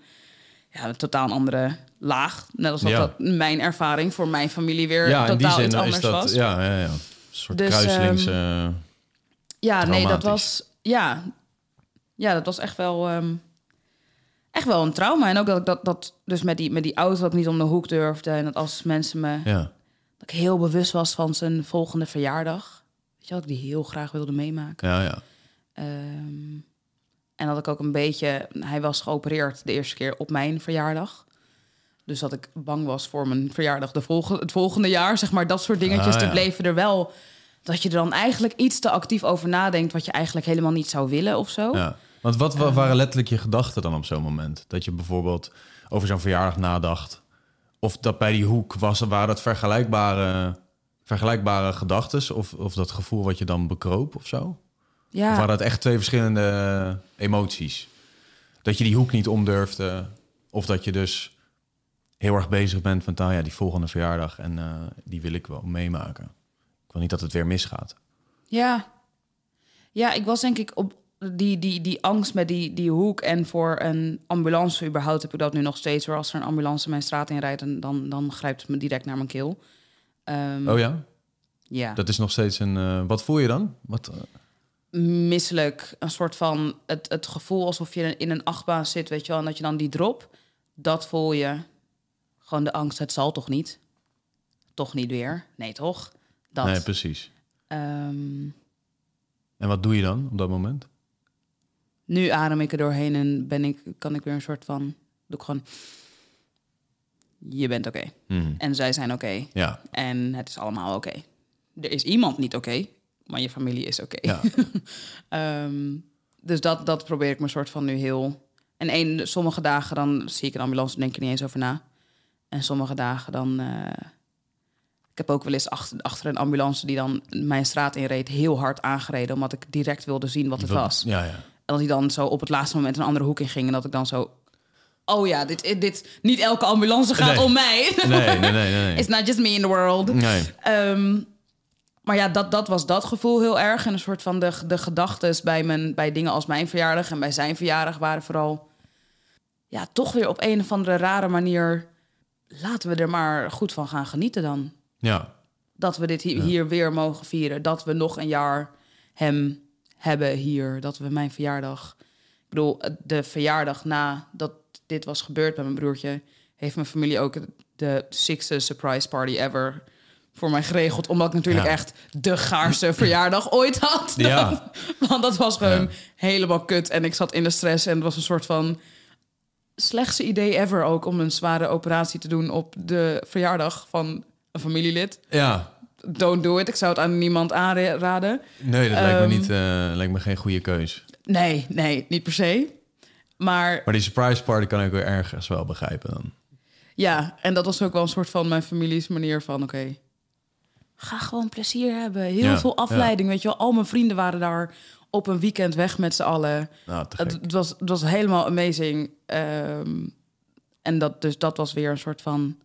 ja, een totaal andere laag. Net als dat, Ja. dat mijn ervaring voor mijn familie weer Ja, in die totaal zin iets is anders dat was. ja, ja, ja. een soort Dus, kruiselings. ehm, eh, Ja, nee, dat was. Ja, ja, dat was echt wel. ehm, echt wel een trauma. En ook dat ik dat, dat dus met die, met die auto dat ik niet om de hoek durfde. En dat als mensen me. ja. Dat ik heel bewust was van zijn volgende verjaardag. Weet je wel, ik die heel graag wilde meemaken. ja, ja. Ehm, en dat ik ook een beetje. Hij was geopereerd de eerste keer op mijn verjaardag. Dus dat ik bang was voor mijn verjaardag de volgende, het volgende jaar. Zeg maar dat soort dingetjes. Ah, ja. bleven er wel. Dat je er dan eigenlijk iets te actief over nadenkt. wat je eigenlijk helemaal niet zou willen of zo. Ja. Want wat wa- waren letterlijk je gedachten dan op zo'n moment? Dat je bijvoorbeeld over zo'n verjaardag nadacht. Of dat bij die hoek was, waren dat vergelijkbare, vergelijkbare gedachten? Of, of dat gevoel wat je dan bekroop of zo? Of Ja, waren dat echt twee verschillende emoties? Dat je die hoek niet omdurfde. Of dat je dus heel erg bezig bent met nou ja, die volgende verjaardag. En eh, die wil ik wel meemaken. Ik wil niet dat het weer misgaat. ja. ja, ik was denk ik op die, die, die angst met die, die hoek. En voor een ambulance überhaupt heb ik dat nu nog steeds. Hoor. Als er een ambulance mijn straat inrijdt, dan, dan, dan grijpt het me direct naar mijn keel. Ehm, Oh ja? Ja. Dat is nog steeds een... eh, wat voel je dan? Wat, eh, misselijk. Een soort van het, het gevoel alsof je in een achtbaan zit, weet je wel. En dat je dan die drop, dat voel je. Gewoon de angst, het zal toch niet? Toch niet weer? Nee, toch? Dat. Nee, precies. Ehm, En wat doe je dan op dat moment? nu adem ik er doorheen en ben ik, kan ik weer een soort van... Doe ik gewoon... Je bent oké. Mhm. En zij zijn oké. Ja, En het is allemaal oké. Er is iemand niet oké, maar je familie is oké. ja. Ehm, dus dat, dat probeer ik me soort van nu heel... En een, sommige dagen dan zie ik een ambulance en denk ik er niet eens over na. En sommige dagen dan... eh, ik heb ook wel eens achter, achter een ambulance die dan mijn straat inreed... heel hard aangereden, omdat ik direct wilde zien wat het was. Ja, ja. En dat hij dan zo op het laatste moment een andere hoek in ging... en dat ik dan zo... Oh ja, dit, dit, niet elke ambulance gaat Nee. om mij. Nee, nee, nee, nee. It's not just me in the world. Nee. Ehm, maar ja, dat, dat was dat gevoel heel erg. En een soort van de, de gedachtes bij, mijn, bij dingen als mijn verjaardag en bij zijn verjaardag waren vooral... Ja, toch weer op een of andere rare manier... Laten we er maar goed van gaan genieten dan. Ja, Dat we dit hi- hier weer mogen vieren. Dat we nog een jaar hem hebben hier. Dat we mijn verjaardag... Ik bedoel, de verjaardag na dat dit was gebeurd met mijn broertje... heeft mijn familie ook de sixte surprise party ever voor mij geregeld. Omdat ik natuurlijk Ja. echt de gaarste verjaardag ooit had. Ja. Want dat was gewoon Ja. helemaal kut. En ik zat in de stress en het was een soort van... slechtste idee ever ook om een zware operatie te doen op de verjaardag van een familielid ja. don't do it. Ik zou het aan niemand aanraden. Nee, dat lijkt, me Ehm, niet, eh, lijkt me geen goede keus. Nee, nee, niet per se. Maar Maar die surprise party kan ik weer ergens wel begrijpen dan. ja, en dat was ook wel een soort van mijn families manier van... oké, ga gewoon plezier hebben. Heel Ja, veel afleiding, weet je wel. Al mijn vrienden waren daar op een weekend weg met z'n allen. Nou, Het, was, het was helemaal amazing. Ehm, en dat, dus dat was weer een soort van...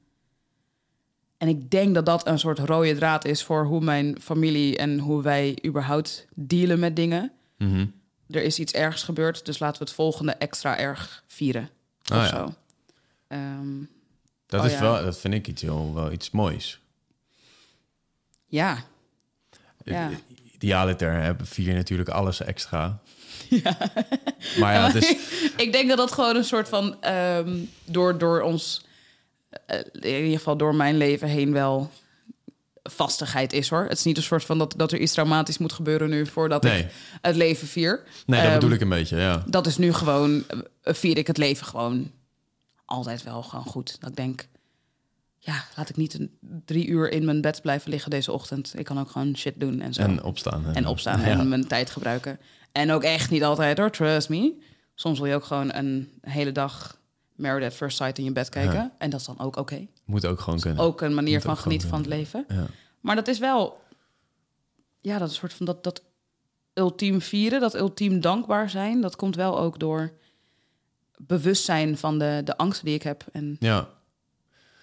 En ik denk dat dat een soort rode draad is voor hoe mijn familie en hoe wij überhaupt dealen met dingen. Mhm. er is iets ergs gebeurd, dus laten we het volgende extra erg vieren. Ah, of ja. zo. Ehm, Dat, Oh, is wel, dat vind ik iets heel, wel iets moois. Ja. Ja. Idealiter hebben vier natuurlijk alles extra. Maar ja, is... ik denk dat dat gewoon een soort van ehm, door, door ons, eh, in ieder geval door mijn leven heen wel vastigheid is hoor. Het is niet een soort van dat, dat er iets traumatisch moet gebeuren nu voordat Nee. ik het leven vier. Nee, dat Ehm, bedoel ik een beetje, ja. Dat is nu gewoon, eh, vier ik het leven gewoon altijd wel gewoon goed. Dat ik denk, ja, laat ik niet een, drie uur in mijn bed blijven liggen deze ochtend. Ik kan ook gewoon shit doen en zo. En opstaan. En opstaan Ja. en mijn tijd gebruiken. En ook echt niet altijd hoor, trust me. Soms wil je ook gewoon een hele dag Married at First Sight in je bed kijken. Ja. En dat is dan ook oké. Moet ook gewoon kunnen. Ook een manier Moet van genieten van het leven. Ja. Maar dat is wel, ja, dat is een soort van dat, dat ultiem vieren, dat ultiem dankbaar zijn. Dat komt wel ook door bewustzijn van de, de angsten die ik heb. En Ja.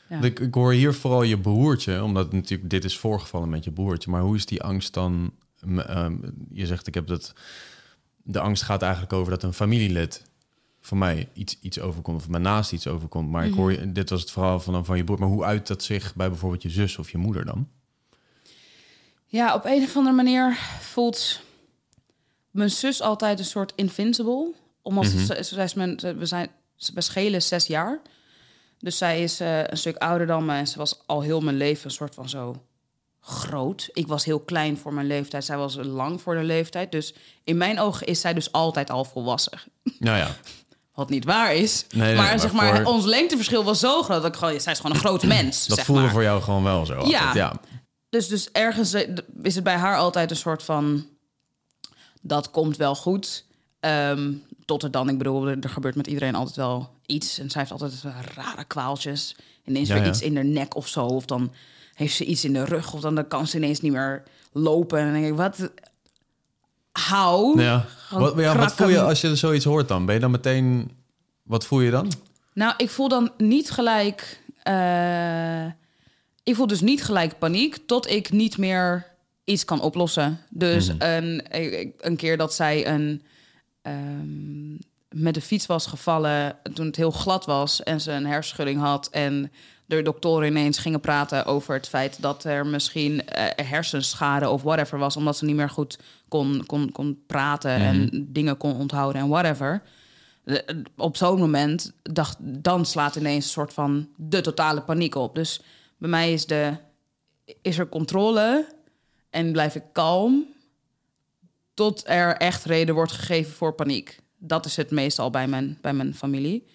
Ja. Ik, ik hoor hier vooral je broertje, omdat natuurlijk dit is voorgevallen met je broertje. Maar hoe is die angst dan? ehm, je zegt, ik heb dat. De angst gaat eigenlijk over dat een familielid van mij iets, iets overkomt, of me naast iets overkomt. Maar ik hoor, je- dit was het verhaal van, van je broer. Maar hoe uit dat zich bij bijvoorbeeld je zus of je moeder dan? ja, op een of andere manier voelt mijn zus altijd een soort invincible. Omdat Mhm. ze, ze, mijn, ze- we, zijn, we schelen zes jaar. Dus zij is eh, een stuk ouder dan me en ze was al heel mijn leven een soort van zo groot. Ik was heel klein voor mijn leeftijd. Zij was lang voor de leeftijd. Dus in mijn ogen is zij dus altijd al volwassen. Nou ja, Wat niet waar is. Nee, nee, maar, maar zeg maar voor- ons lengteverschil was zo groot dat ik gewoon, zij is gewoon een groot mens. dat zeg voelde maar. voor jou gewoon wel zo. altijd. Ja. ja. Dus, dus ergens eh, is het bij haar altijd een soort van. Dat komt wel goed. Ehm, tot er dan, ik bedoel, er, er gebeurt met iedereen altijd wel iets. En zij heeft altijd rare kwaaltjes. Ineens Ja, weer ja. iets in de nek of zo. Of dan heeft ze iets in de rug. Of dan, dan kan ze ineens niet meer lopen. En dan denk ik, wat? Hou. Ja. Wat, ja, wat voel je als je zoiets hoort dan? Ben je dan meteen... Wat voel je dan? Nou, ik voel dan niet gelijk. eh, ik voel dus niet gelijk paniek tot ik niet meer iets kan oplossen. Dus een, ik- een keer dat zij een, ehm, met de fiets was gevallen toen het heel glad was en ze een hersenschudding had en de doktoren ineens gingen praten over het feit dat er misschien eh, hersenschade of whatever was, omdat ze niet meer goed kon, kon, kon praten en dingen kon onthouden en whatever. De- op zo'n moment dacht, dan slaat ineens een soort van de totale paniek op. Dus bij mij is, de, is er controle en blijf ik kalm tot er echt reden wordt gegeven voor paniek. Dat is het meestal bij mijn, bij mijn familie.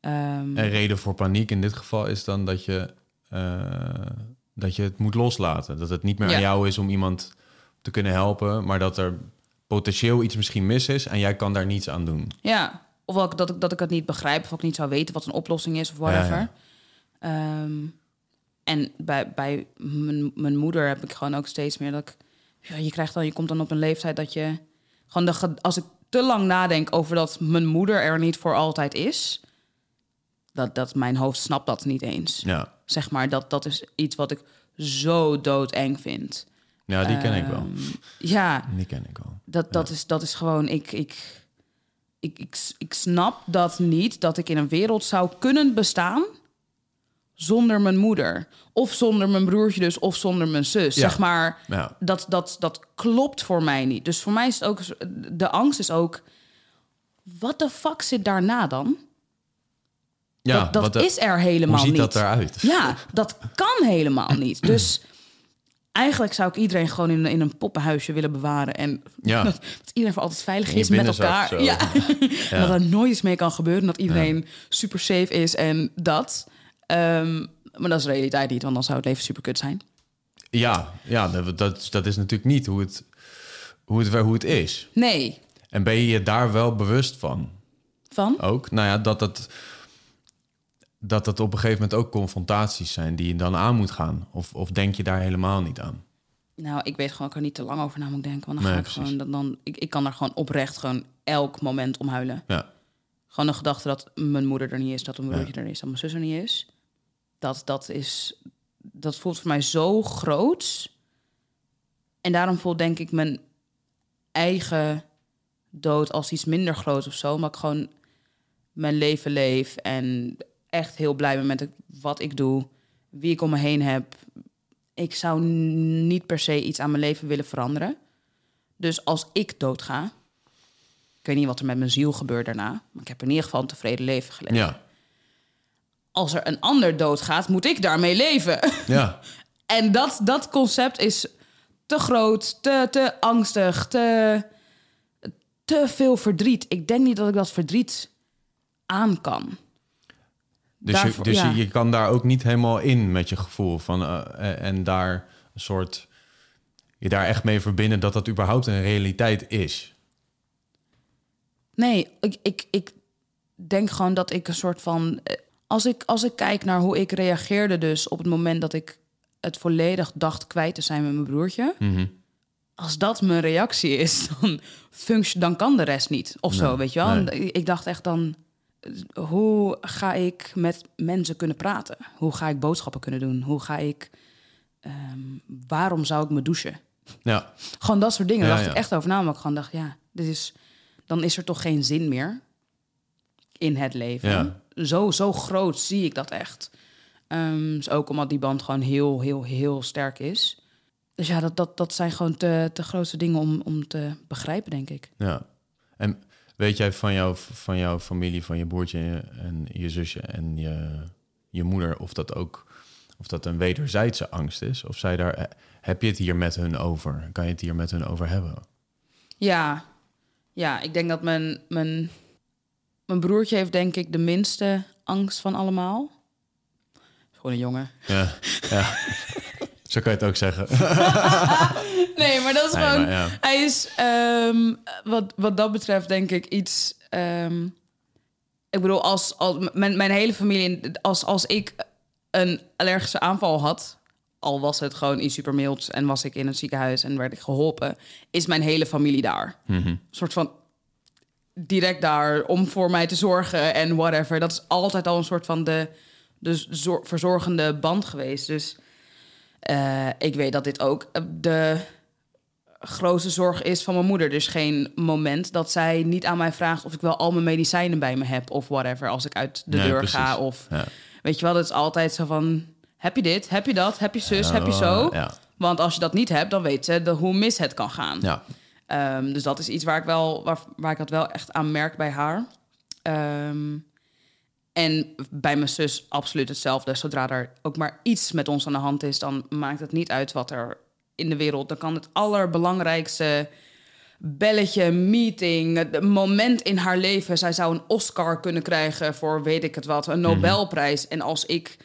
Ehm, En reden voor paniek in dit geval is dan dat je, eh, dat je het moet loslaten. Dat het niet meer Ja. aan jou is om iemand te kunnen helpen, maar dat er potentieel iets misschien mis is en jij kan daar niets aan doen. Ja, of dat ik, dat ik het niet begrijp of ik niet zou weten wat een oplossing is of whatever. ja. Ehm, en bij, bij mijn, mijn moeder heb ik gewoon ook steeds meer dat ik... Ja, je krijgt dan, je komt dan op een leeftijd dat je... Gewoon de, als ik te lang nadenk over dat mijn moeder er niet voor altijd is... Dat, dat mijn hoofd snapt dat niet eens. Ja, Zeg maar, dat, dat is iets wat ik zo doodeng vind. ja die ken ik wel. Ehm, Ja, Die ken ik wel. dat, dat, is, dat is gewoon, ik, ik, ik, ik, ik snap dat niet, dat ik in een wereld zou kunnen bestaan zonder mijn moeder. Of zonder mijn broertje dus, of zonder mijn zus. Ja. Zeg maar, Ja. dat, dat, dat klopt voor mij niet. Dus voor mij is het ook, de angst is ook, wat de fuck zit daarna dan? Ja, dat dat wat de- is er helemaal Hoe ziet niet. dat eruit? Ja, dat kan helemaal niet. Dus eigenlijk zou ik iedereen gewoon in, in een poppenhuisje willen bewaren. En Ja. dat, dat iedereen voor altijd veilig is met elkaar. zo. Ja. Ja. dat er nooit iets mee kan gebeuren. Dat iedereen super safe is en dat. Ehm, maar dat is de realiteit niet, want dan zou het leven super kut zijn. Ja, ja dat, dat, dat is natuurlijk niet hoe het, hoe, het, hoe het is. Nee. En ben je je daar wel bewust van? Van? Ook? Nou ja, dat het, dat het op een gegeven moment ook confrontaties zijn die je dan aan moet gaan. Of, of denk je daar helemaal niet aan? Nou, ik weet gewoon dat ik er niet te lang over na moet denken. Want dan Nee, ga ik precies. gewoon, dan, dan, ik, ik kan daar gewoon oprecht gewoon elk moment om huilen. Ja, Gewoon de gedachte dat mijn moeder er niet is, dat mijn broertje er is, dat mijn zus er niet is. Dat, dat is, dat voelt voor mij zo groot. En daarom voel denk ik mijn eigen dood als iets minder groot of zo. Omdat ik gewoon mijn leven leef en echt heel blij ben met wat ik doe, wie ik om me heen heb. Ik zou niet per se iets aan mijn leven willen veranderen. Dus als ik doodga, ik weet niet wat er met mijn ziel gebeurt daarna. Maar ik heb in ieder geval een tevreden leven geleefd. ja, Als er een ander doodgaat, moet ik daarmee leven. ja. en dat, dat concept is te groot, te, te angstig, te, te veel verdriet. Ik denk niet dat ik dat verdriet aan kan. Dus, je, dus ja. je, je kan daar ook niet helemaal in met je gevoel van eh, en daar een soort je daar echt mee verbinden dat dat überhaupt een realiteit is. Nee, ik, ik, ik, denk gewoon dat ik een soort van. Als ik, als ik kijk naar hoe ik reageerde, dus op het moment dat ik het volledig dacht kwijt te zijn met mijn broertje. Mhm. Als dat mijn reactie is, dan, dan kan de rest niet. Of zo, Nee, weet je wel. nee. Ik dacht echt dan. Hoe ga ik met mensen kunnen praten? Hoe ga ik boodschappen kunnen doen? Hoe ga ik. ehm, waarom zou ik me douchen? Ja, Gewoon dat soort dingen. Ja, dacht ja. ik echt over na. Maar ik gewoon dacht, ja, dit is, dan is er toch geen zin meer in het leven. Ja. Zo, zo groot zie ik dat echt. Ehm, dus ook omdat die band gewoon heel, heel, heel sterk is. Dus ja, dat, dat, dat zijn gewoon te, te grootste dingen om, om te begrijpen, denk ik. ja. En weet jij van, jou, van jouw familie, van je broertje en je zusje en je, je moeder, of dat ook of dat een wederzijdse angst is? Of zij daar, heb je het hier met hun over? Kan je het hier met hun over hebben? Ja, ja ik denk dat mijn, mijn, mijn broertje heeft denk ik de minste angst van allemaal. Gewoon een jongen. Ja, ja. Zo kan je het ook zeggen. Nee, maar dat is Nee, gewoon... maar ja. Hij is, ehm, wat, wat dat betreft, denk ik iets... ehm, ik bedoel, als, als mijn, mijn hele familie... Als, als ik een allergische aanval had... al was het gewoon iets super milds... en was ik in het ziekenhuis en werd ik geholpen... is mijn hele familie daar. Een soort van direct daar om voor mij te zorgen en whatever. Dat is altijd al een soort van de, de zor- verzorgende band geweest. Dus eh, ik weet dat dit ook eh, de grootste zorg is van mijn moeder. Dus geen moment dat zij niet aan mij vraagt of ik wel al mijn medicijnen bij me heb of whatever als ik uit de Nee, deur precies. ga. Of Ja. weet je wel, dat is altijd zo van: heb je dit, heb je dat, heb je zus, heb je zo. Ja. Want als je dat niet hebt, dan weet ze de, hoe mis het kan gaan. Ja. Ehm, dus dat is iets waar ik, wel, waar, waar ik dat wel echt aan merk bij haar. Ehm, en bij mijn zus absoluut hetzelfde. Zodra er ook maar iets met ons aan de hand is, dan maakt het niet uit wat er in de wereld. Dan kan het allerbelangrijkste belletje, meeting, het moment in haar leven. Zij zou een Oscar kunnen krijgen voor weet ik het wat, een Nobelprijs. En als ik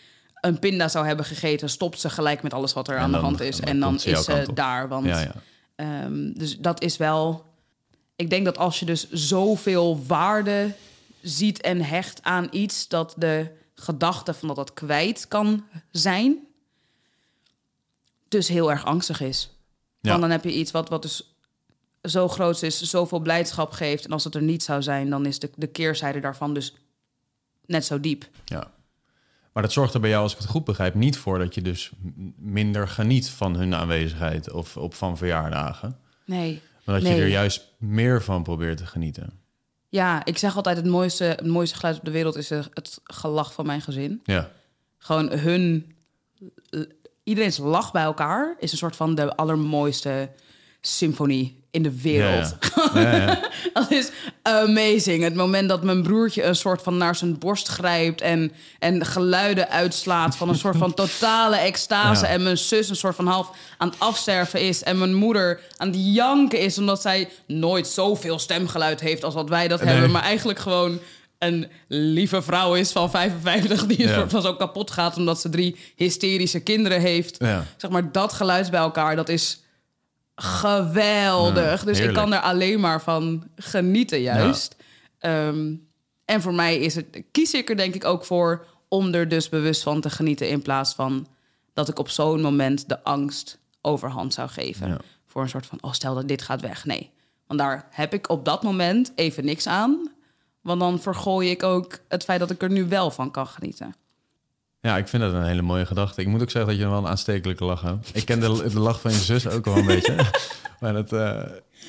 een pinda zou hebben gegeten, stopt ze gelijk met alles wat er En aan de dan- hand is. dan En dan jouw is ze daar. Want Ja, ja. Ehm, dus dat is wel. Ik denk dat als je dus zoveel waarde ziet en hecht aan iets, dat de gedachte van dat dat kwijt kan zijn, dus heel erg angstig is. Ja. Want dan heb je iets wat, wat dus zo groot is, zoveel blijdschap geeft. En als het er niet zou zijn, dan is de, de keerzijde daarvan dus net zo diep. Ja. Maar dat zorgt er bij jou, als ik het goed begrijp, niet voor dat je dus minder geniet van hun aanwezigheid of op van verjaardagen. Nee. Maar dat Nee. je er juist meer van probeert te genieten. Ja, ik zeg altijd: het mooiste, het mooiste geluid op de wereld is eh, het gelach van mijn gezin. Ja. gewoon hun... Iedereen's lach bij elkaar is een soort van de allermooiste symfonie in de wereld. Ja, ja. Ja, ja. Dat is amazing. Het moment dat mijn broertje een soort van naar zijn borst grijpt... en, en geluiden uitslaat van een soort van totale extase... En mijn zus een soort van half aan het afsterven is... en mijn moeder aan het janken is... omdat zij nooit zoveel stemgeluid heeft als wat wij dat Nee. hebben... maar eigenlijk gewoon een lieve vrouw is van 55... die een soort van zo kapot gaat omdat ze drie hysterische kinderen heeft. Zeg maar, dat geluid bij elkaar, dat is geweldig. Dus ik kan er alleen maar van genieten, juist. Ehm, en voor mij is het, kies ik er denk ik ook voor om er dus bewust van te genieten, in plaats van dat ik op zo'n moment de angst overhand zou geven. Ja. Voor een soort van, oh stel dat dit gaat weg. Nee, want daar heb ik op dat moment even niks aan. Want dan vergooi ik ook het feit dat ik er nu wel van kan genieten. Ja, ik vind dat een hele mooie gedachte. Ik moet ook zeggen dat je wel een aanstekelijke lach hebt. Ik ken de, de lach van je zus ook wel een beetje. Maar dat eh,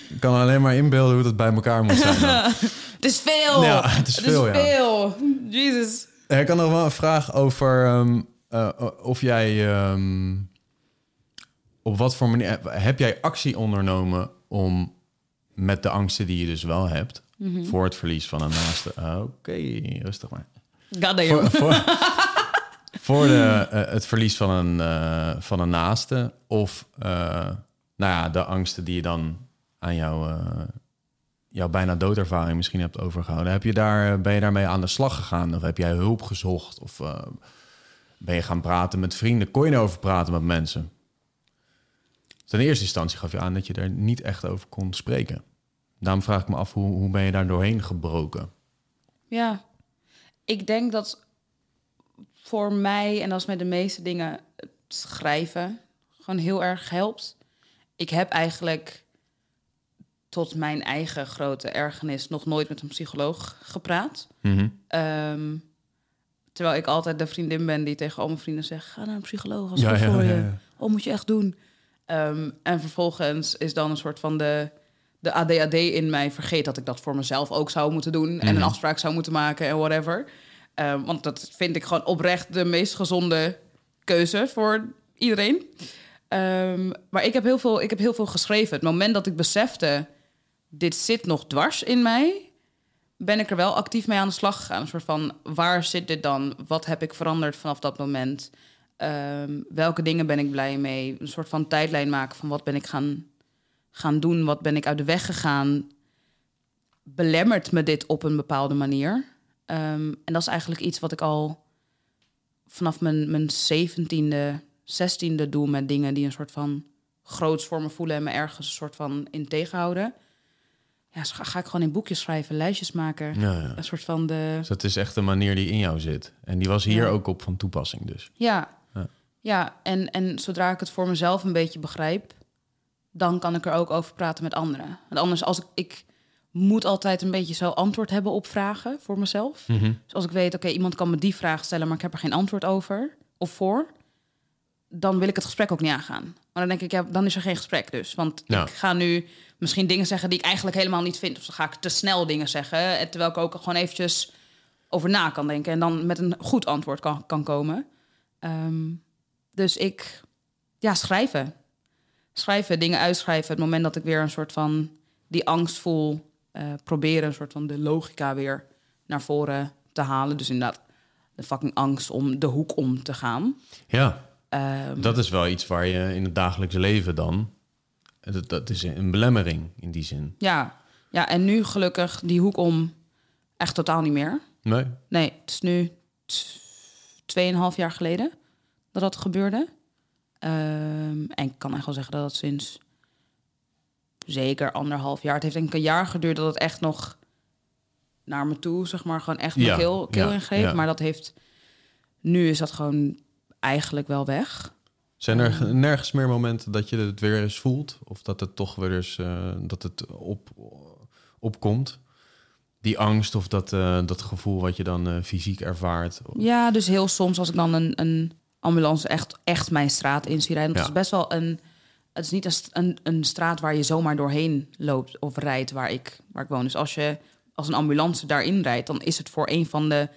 ik kan alleen maar inbeelden hoe dat bij elkaar moet zijn. Het is veel! Ja, het is veel, ja. veel. Ja, Ik had nog wel een vraag over ehm, eh, of jij... ehm, op wat voor manier... Heb jij actie ondernomen om met de angsten die je dus wel hebt... Mhm. voor het verlies van een naaste... Oké, rustig maar. Goddamn. Voor, voor, voor de, eh, het verlies van een, eh, van een naaste... of eh, nou ja, de angsten die je dan aan jou, eh, jouw bijna doodervaring misschien hebt overgehouden. Heb je daar, ben je daarmee aan de slag gegaan? Of heb jij hulp gezocht? Of ben je gaan praten met vrienden? Kon je erover praten met mensen? Dus in eerste instantie gaf je aan dat je er niet echt over kon spreken. Daarom vraag ik me af, hoe, hoe ben je daar doorheen gebroken? Ja. ik denk dat voor mij, en dat is met de meeste dingen, het schrijven gewoon heel erg helpt. Ik heb eigenlijk tot mijn eigen grote ergernis nog nooit met een psycholoog gepraat. Mhm. Ehm, terwijl ik altijd de vriendin ben die tegen al mijn vrienden zegt... ga naar een psycholoog, als Ja, voor ja, je. Oh, moet je echt doen. Ehm, en vervolgens is dan een soort van de, de ADHD in mij... vergeet dat ik dat voor mezelf ook zou moeten doen... en een Mhm. afspraak zou moeten maken en whatever. Ehm, want dat vind ik gewoon oprecht de meest gezonde keuze voor iedereen. Ehm, maar ik heb, heel veel, ik heb heel veel geschreven. Het moment dat ik besefte... dit zit nog dwars in mij ben ik er wel actief mee aan de slag gegaan. Een soort van, waar zit dit dan? Wat heb ik veranderd vanaf dat moment? Ehm, welke dingen ben ik blij mee? Een soort van tijdlijn maken van wat ben ik gaan, gaan doen? Wat ben ik uit de weg gegaan? Belemmert me dit op een bepaalde manier? Ehm, en dat is eigenlijk iets wat ik al vanaf mijn, mijn zeventiende, zestiende doe... met dingen die een soort van groots voor me voelen... en me ergens een soort van in tegenhouden ja, dus ga, ga ik gewoon in boekjes schrijven, lijstjes maken. Ja, ja. Een soort van de. Dus dat is echt een manier die in jou zit. En die was hier Ja. ook op van toepassing dus. Ja, Ja. ja. en, en zodra ik het voor mezelf een beetje begrijp, dan kan ik er ook over praten met anderen. Want anders, als ik, ik moet altijd een beetje zo antwoord hebben op vragen voor mezelf. Mhm. Dus als ik weet, oké, iemand kan me die vraag stellen, maar ik heb er geen antwoord over of voor, dan wil ik het gesprek ook niet aangaan. Maar dan denk ik, ja, dan is er geen gesprek dus. Want ik ga nu misschien dingen zeggen die ik eigenlijk helemaal niet vind. Of dan ga ik te snel dingen zeggen, eh, terwijl ik ook gewoon eventjes over na kan denken... en dan met een goed antwoord kan, kan komen. Ehm, dus ik, ja, schrijven. Schrijven, dingen uitschrijven. Het moment dat ik weer een soort van die angst voel... eh, proberen een soort van de logica weer naar voren te halen. Dus inderdaad, de fucking angst om de hoek om te gaan. Ja, Ehm, dat is wel iets waar je in het dagelijks leven dan... Dat, dat is een belemmering in die zin. ja. ja, en nu gelukkig die hoek om echt totaal niet meer. Nee? Nee, het is nu t- tweeënhalf jaar geleden dat dat gebeurde. Ehm, en ik kan echt wel zeggen dat het sinds zeker anderhalf jaar... Het heeft denk ik een jaar geduurd dat het echt nog naar me toe, zeg maar, gewoon echt Ja, keel, keel ja, ingreep. ja. Maar dat heeft... Nu is dat gewoon eigenlijk wel weg. Zijn er nergens meer momenten dat je het weer eens voelt? Of dat het toch weer eens eh, dat het op, opkomt? Die angst of dat, eh, dat gevoel wat je dan eh, fysiek ervaart? Ja, dus heel soms als ik dan een, een ambulance echt, echt mijn straat in zie rijden. Ja. is best wel een... Het is niet een, een, een straat waar je zomaar doorheen loopt of rijdt waar ik, waar ik woon. Dus als je als een ambulance daarin rijdt... dan is het voor een van de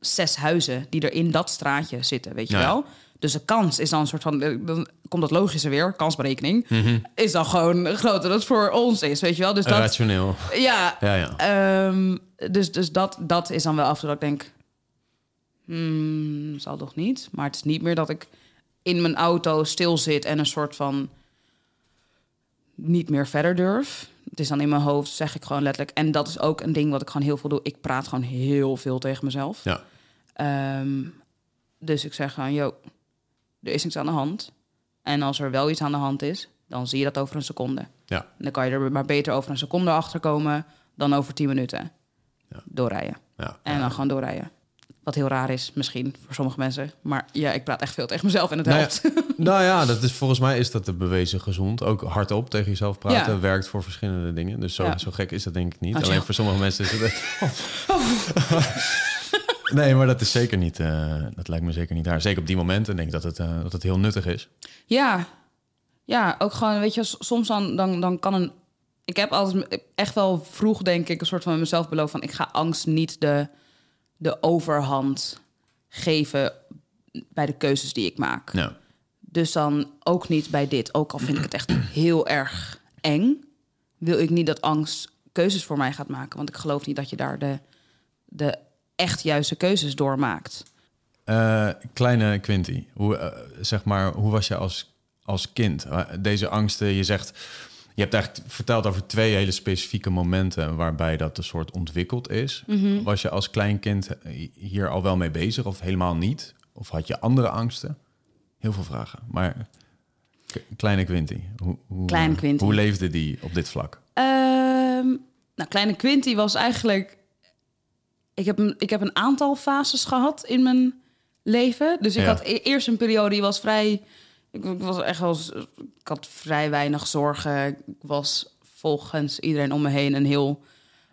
zes huizen die er in dat straatje zitten, weet je Ja. wel? Dus de kans is dan een soort van... eh, Dan komt dat logische weer, kansberekening... is dan gewoon groter dat het voor ons is, weet je wel? Dus dat, Rationeel. ja, Ja, ja. Ehm, dus dus dat, dat is dan wel af en toe dat ik denk... Hmm, zal toch niet? Maar het is niet meer dat ik in mijn auto stil zit... en een soort van niet meer verder durf. Het is dan in mijn hoofd, zeg ik gewoon letterlijk. En dat is ook een ding wat ik gewoon heel veel doe. Ik praat gewoon heel veel tegen mezelf. ja. Ehm, dus ik zeg gewoon, yo, er is niks aan de hand. En als er wel iets aan de hand is, dan zie je dat over een seconde. Ja. Dan kan je er maar beter over een seconde achter komen dan over tien minuten. Ja. Doorrijden. ja. En dan gewoon doorrijden. Wat heel raar is, misschien voor sommige mensen. Maar ja, ik praat echt veel tegen mezelf en het Nou ja, helpt. Nou ja, dat is, volgens mij is dat de bewezen gezond. Ook hardop tegen jezelf praten Ja. werkt voor verschillende dingen. Dus zo, Ja. zo gek is dat denk ik niet. Oh, Alleen voor sommige mensen is het... nee, maar dat is zeker niet... eh, dat lijkt me zeker niet daar. Zeker op die momenten denk ik dat het, eh, dat het heel nuttig is. Ja, ja, ook gewoon, weet je, soms dan, dan, dan kan een. Ik heb altijd echt wel vroeg, denk ik, een soort van mezelf beloofd van ik ga angst niet de, de overhand geven bij de keuzes die ik maak. Ja. Dus dan ook niet bij dit. Ook al vind ik het echt heel erg eng, wil ik niet dat angst keuzes voor mij gaat maken. Want ik geloof niet dat je daar de, de echt juiste keuzes door maakt. Eh, kleine Quinty, hoe, eh, zeg maar, hoe was je als, als kind? Eh, Deze angsten, je zegt... Je hebt eigenlijk verteld over twee hele specifieke momenten... waarbij dat een soort ontwikkeld is. Was je als klein kind eh, hier al wel mee bezig of helemaal niet? Of had je andere angsten? Heel veel vragen. Maar kleine Quinty, hoe, hoe, Kleine eh, Quinty. hoe leefde die op dit vlak? Ehm, nou, kleine Quinty was eigenlijk ik, heb een, ik heb een aantal fases gehad in mijn leven. Dus ik Ja. had e- eerst een periode die was vrij... Ik, ik was echt wel... Ik had vrij weinig zorgen. Ik was volgens iedereen om me heen een heel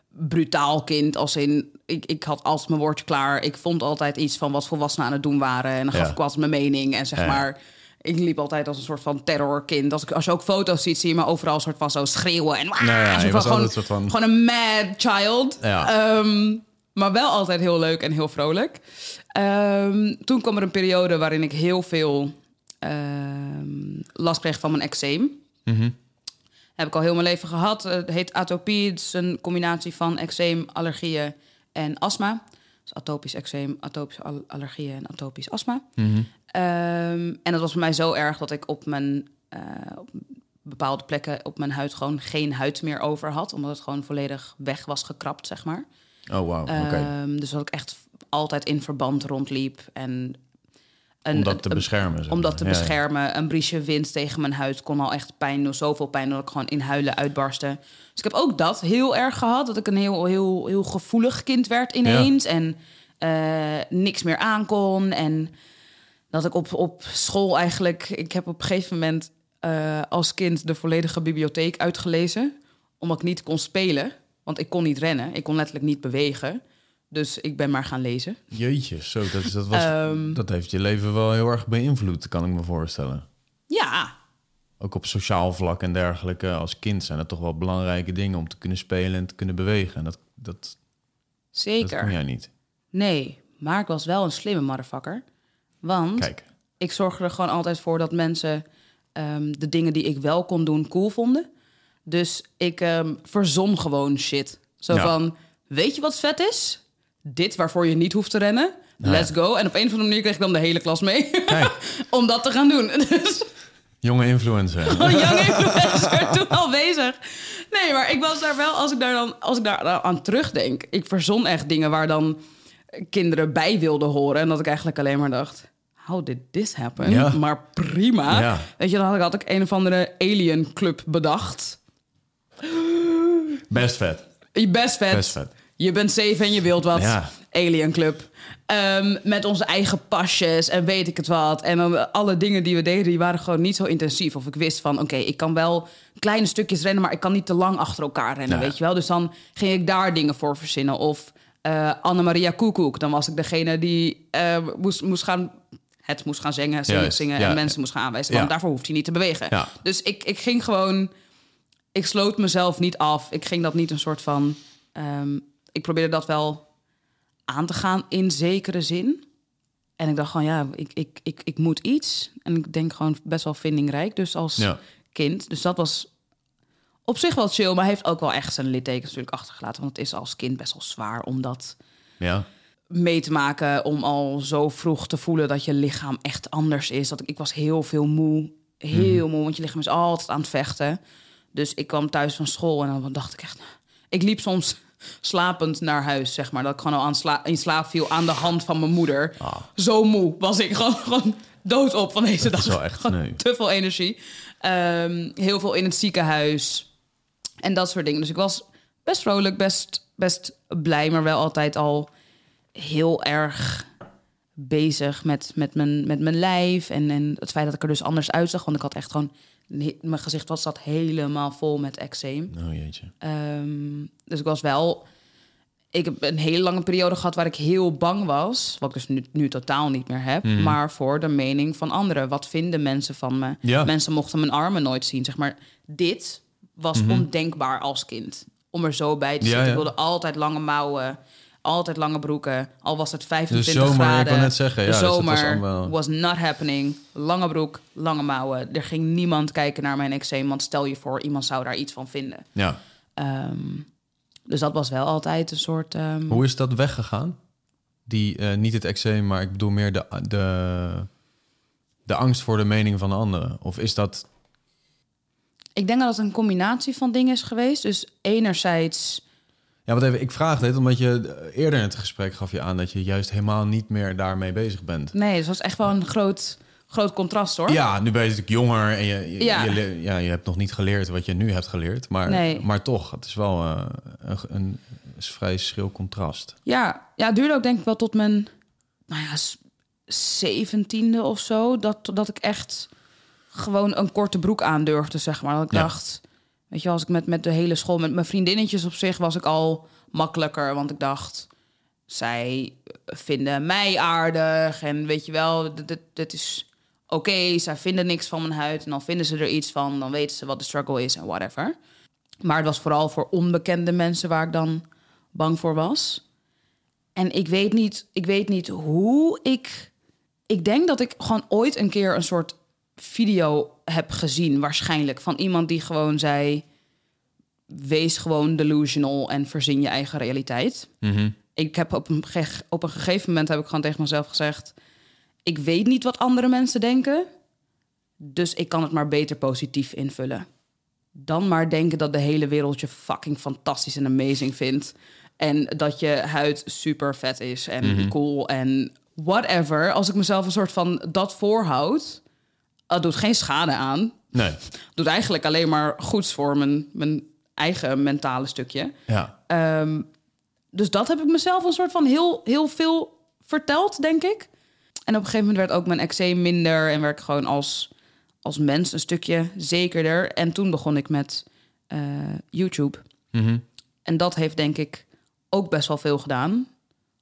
brutaal kind. Als in, ik, ik had altijd mijn woordje klaar. Ik vond altijd iets van wat volwassenen aan het doen waren. En dan gaf Ja. ik altijd mijn mening. En zeg Ja. maar, ik liep altijd als een soort van terrorkind. Als, ik, als je ook foto's ziet, zie je me overal een soort van zo schreeuwen. En Nou ja, je was gewoon, een soort van- gewoon een mad child. Ehm, maar wel altijd heel leuk en heel vrolijk. Ehm, toen kwam er een periode waarin ik heel veel last kreeg van mijn eczeem. Mhm. Heb ik al heel mijn leven gehad. Eh, Het heet atopie. Het is een combinatie van eczeem, allergieën en astma. Dus atopisch eczeem, atopische al- allergieën en atopisch astma. Mhm. Ehm, en dat was voor mij zo erg dat ik op mijn eh, op bepaalde plekken op mijn huid gewoon geen huid meer over had, omdat het gewoon volledig weg was gekrapt, zeg maar. Oh. Oké. Ehm, dus dat ik echt altijd in verband rondliep en een, Om dat te een- beschermen. zeg om dat te Ja, ja. beschermen. Een briesje wind tegen mijn huid kon al echt pijn doen. Zoveel pijn dat ik gewoon in huilen uitbarstte. Dus ik heb ook dat heel erg gehad. Dat ik een heel, heel, heel gevoelig kind werd ineens. En eh, niks meer aankon. En dat ik op, op school eigenlijk... Ik heb op een gegeven moment eh, als kind de volledige bibliotheek uitgelezen. Omdat ik niet kon spelen. Want ik kon niet rennen. Ik kon letterlijk niet bewegen. Dus ik ben maar gaan lezen. Jeetje, zo, dat, is- dat, was, Ehm. dat heeft je leven wel heel erg beïnvloed, kan ik me voorstellen. Ja, Ook op sociaal vlak en dergelijke. Als kind zijn dat toch wel belangrijke dingen om te kunnen spelen en te kunnen bewegen. En dat, dat, dat zeker. kon jij niet. Nee, maar ik was wel een slimme motherfucker. Want Kijk, ik zorgde er gewoon altijd voor dat mensen ehm, de dingen die ik wel kon doen cool vonden. Dus ik ehm, verzon gewoon shit. Zo Ja. van, weet je wat vet is? Dit waarvoor je niet hoeft te rennen. Nou Let's go. En op een of andere manier kreeg ik dan de hele klas mee. om dat te gaan doen. Dus jonge influencer. young influencer toen al bezig. Nee, maar ik was daar wel, als ik daar dan als ik daar aan terugdenk, ik verzon echt dingen waar dan kinderen bij wilden horen. En dat ik eigenlijk alleen maar dacht, how did this happen? Ja. Maar prima. Ja. Weet je, dan had ik, had ik een of andere alien club bedacht. Best vet. Best vet. Best vet. Je bent safe en je wilt wat. Ja. Alien Club. Ehm, met onze eigen pasjes en weet ik het wat. En dan alle dingen die we deden, die waren gewoon niet zo intensief. Of ik wist van, oké, ik kan wel kleine stukjes rennen... maar ik kan niet te lang achter elkaar rennen, Ja. weet je wel. Dus dan ging ik daar dingen voor verzinnen. Of eh Annemaria Koekoek. Dan was ik degene die eh, moest, moest gaan... Het moest gaan zingen, zingen, Juist, zingen ja. en mensen moest gaan aanwijzen. Ja. Want daarvoor hoeft hij niet te bewegen. Ja. Dus ik, ik ging gewoon ik sloot mezelf niet af. Ik ging dat niet een soort van. ehm, ik probeerde dat wel aan te gaan in zekere zin. En ik dacht gewoon, ja, ik, ik, ik, ik moet iets. En ik denk gewoon best wel vindingrijk, dus als Ja. kind. Dus dat was op zich wel chill, maar heeft ook wel echt zijn littekens natuurlijk achtergelaten. Want het is als kind best wel zwaar om dat Ja. mee te maken. Om al zo vroeg te voelen dat je lichaam echt anders is. Dat ik, ik was heel veel moe. Heel moe, want je lichaam is altijd aan het vechten. Dus ik kwam thuis van school en dan dacht ik echt... Ik liep soms slapend naar huis, zeg maar. Dat ik gewoon al aan sla in slaap viel aan de hand van mijn moeder. Ah. Zo moe was ik gewoon, gewoon doodop van deze Dat dag. is echt te veel energie. Ehm, heel veel in het ziekenhuis. En dat soort dingen. Dus ik was best vrolijk, best, best blij, maar wel altijd al heel erg bezig met, met, mijn, met mijn lijf. En, en het feit dat ik er dus anders uitzag. Want ik had echt gewoon... Mijn gezicht was zat helemaal vol met eczeem. Oh jeetje. Ehm, dus ik was wel... Ik heb een hele lange periode gehad waar ik heel bang was. Wat ik dus nu, nu totaal niet meer heb. Mhm. Maar voor de mening van anderen. Wat vinden mensen van me? Ja. Mensen mochten mijn armen nooit zien. Zeg maar, dit was ondenkbaar als kind. Om er zo bij te Mhm. Ja, zitten. Ik wilde altijd lange mouwen. Altijd lange broeken. Al was het 25 zomer, ik graden. wou net zeggen, ja, de dus het was zomer allemaal- was not happening. Lange broek, lange mouwen. Er ging niemand kijken naar mijn eczeem. Want stel je voor, iemand zou daar iets van vinden. Ja. Ehm, dus dat was wel altijd een soort. ehm, Hoe is dat weggegaan? Die, eh, niet het eczeem, maar ik bedoel meer de, de, de angst voor de mening van de anderen. Of is dat... Ik denk dat het een combinatie van dingen is geweest. Dus enerzijds. Ja, want even, ik vraag dit omdat je eerder in het gesprek gaf je aan dat je juist helemaal niet meer daarmee bezig bent. Nee, het was echt wel een groot groot contrast hoor. Ja, nu ben je natuurlijk jonger en je, je, Ja. je, ja, je hebt nog niet geleerd wat je nu hebt geleerd. Maar, Nee. maar toch, het is wel eh, een, een, vrij schril contrast. Ja, ja, het duurde ook denk ik wel tot mijn nou ja, zeventiende of zo. Dat, dat ik echt gewoon een korte broek aandurfde, zeg maar. Dat ik Ja. dacht, weet je, als ik met, met de hele school, met mijn vriendinnetjes op zich, was ik al makkelijker. Want ik dacht, zij vinden mij aardig. En weet je wel, dit is oké. zij vinden niks van mijn huid. En dan vinden ze er iets van. Dan weten ze wat de struggle is en whatever. Maar het was vooral voor onbekende mensen waar ik dan bang voor was. En ik weet niet, ik weet niet hoe ik. Ik denk dat ik gewoon ooit een keer een soort video heb gezien, waarschijnlijk, van iemand die gewoon zei: wees gewoon delusional en verzin je eigen realiteit. Ik heb op een, op een gegeven moment heb ik gewoon tegen mezelf gezegd: ik weet niet wat andere mensen denken, dus ik kan het maar beter positief invullen. Dan maar denken dat de hele wereld je fucking fantastisch en amazing vindt. En dat je huid super vet is en cool en whatever. Als ik mezelf een soort van dat voorhoud, dat doet geen schade aan. Nee, Doet eigenlijk alleen maar goeds voor mijn, mijn eigen mentale stukje. ja. Ehm, dus dat heb ik mezelf een soort van heel, heel veel verteld, denk ik. En op een gegeven moment werd ook mijn eczeem minder en werd ik gewoon als, als mens een stukje zekerder. En toen begon ik met eh, YouTube. En dat heeft denk ik ook best wel veel gedaan.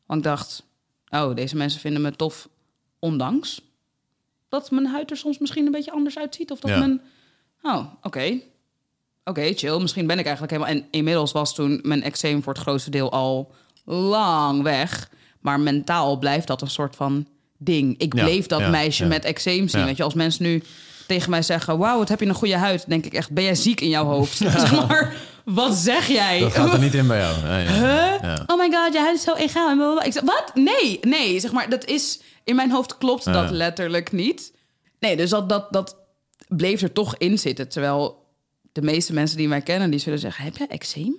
Want ik dacht, oh, deze mensen vinden me tof, ondanks dat mijn huid er soms misschien een beetje anders uitziet. Of dat Ja. mijn, oh, oké. Oké, chill. Misschien ben ik eigenlijk helemaal... En inmiddels was toen mijn eczeem voor het grootste deel al lang weg. Maar mentaal blijft dat een soort van ding. Ik Ja, bleef dat ja, meisje met eczeem zien. Weet je, als mensen nu tegen mij zeggen... wauw, wat heb je een goede huid? denk ik echt, ben jij ziek in jouw hoofd? zeg maar, wat zeg jij? Dat gaat er niet in bij jou. Nee. Huh? Ja. Oh my god, je huid is zo egaal. En blablabla. Ik zeg, wat? Nee, nee. Zeg maar, dat is... In mijn hoofd klopt dat letterlijk niet. Nee, dus dat, dat, dat bleef er toch in zitten. Terwijl de meeste mensen die mij kennen, die zullen zeggen... Heb jij eczeem?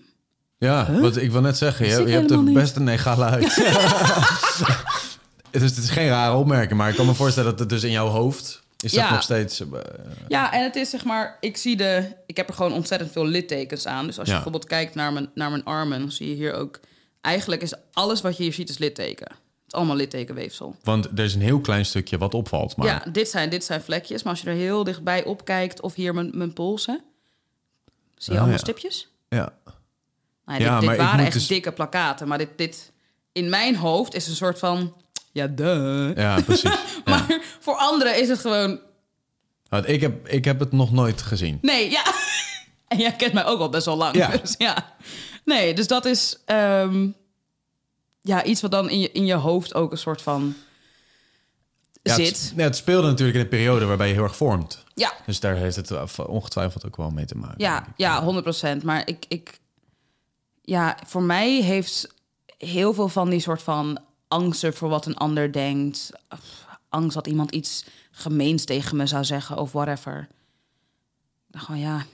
Ja, wat ik wil net zeggen. Je, je hebt er niet. best een egale huid. dus het is geen rare opmerking, maar ik kan me voorstellen dat het dus in jouw hoofd is dat Ja. nog steeds. eh, Ja, en het is zeg maar... Ik zie de... Ik heb er gewoon ontzettend veel littekens aan. Dus als je Ja. bijvoorbeeld kijkt naar mijn, naar mijn armen... dan zie je hier ook... Eigenlijk is alles wat je hier ziet is litteken. Het is allemaal littekenweefsel. want er is een heel klein stukje wat opvalt. Maar Ja, dit zijn, dit zijn vlekjes. Maar als je er heel dichtbij op kijkt... of hier mijn, mijn polsen... zie je Oh, allemaal ja. stipjes? ja. Nou, dit, Ja, dit maar ik waren echt dus- dikke plakaten. Maar dit, dit in mijn hoofd is een soort van... Ja, duh. ja, precies. Ja. Maar voor anderen is het gewoon... Want ik, heb, ik heb het nog nooit gezien. Nee, ja. En jij kent mij ook al best wel lang. Ja. Dus ja. Nee, dus dat is... ehm, ja, iets wat dan in je, in je hoofd ook een soort van... Ja, zit. Het, ja, het speelde natuurlijk in een periode waarbij je heel erg vormt. Ja, Dus daar heeft het ongetwijfeld ook wel mee te maken. Ja, ja, 100 procent. Maar ik, ik, ja, voor mij heeft heel veel van die soort van angsten voor wat een ander denkt, angst dat iemand iets gemeens tegen me zou zeggen of whatever. Dacht gewoon ja.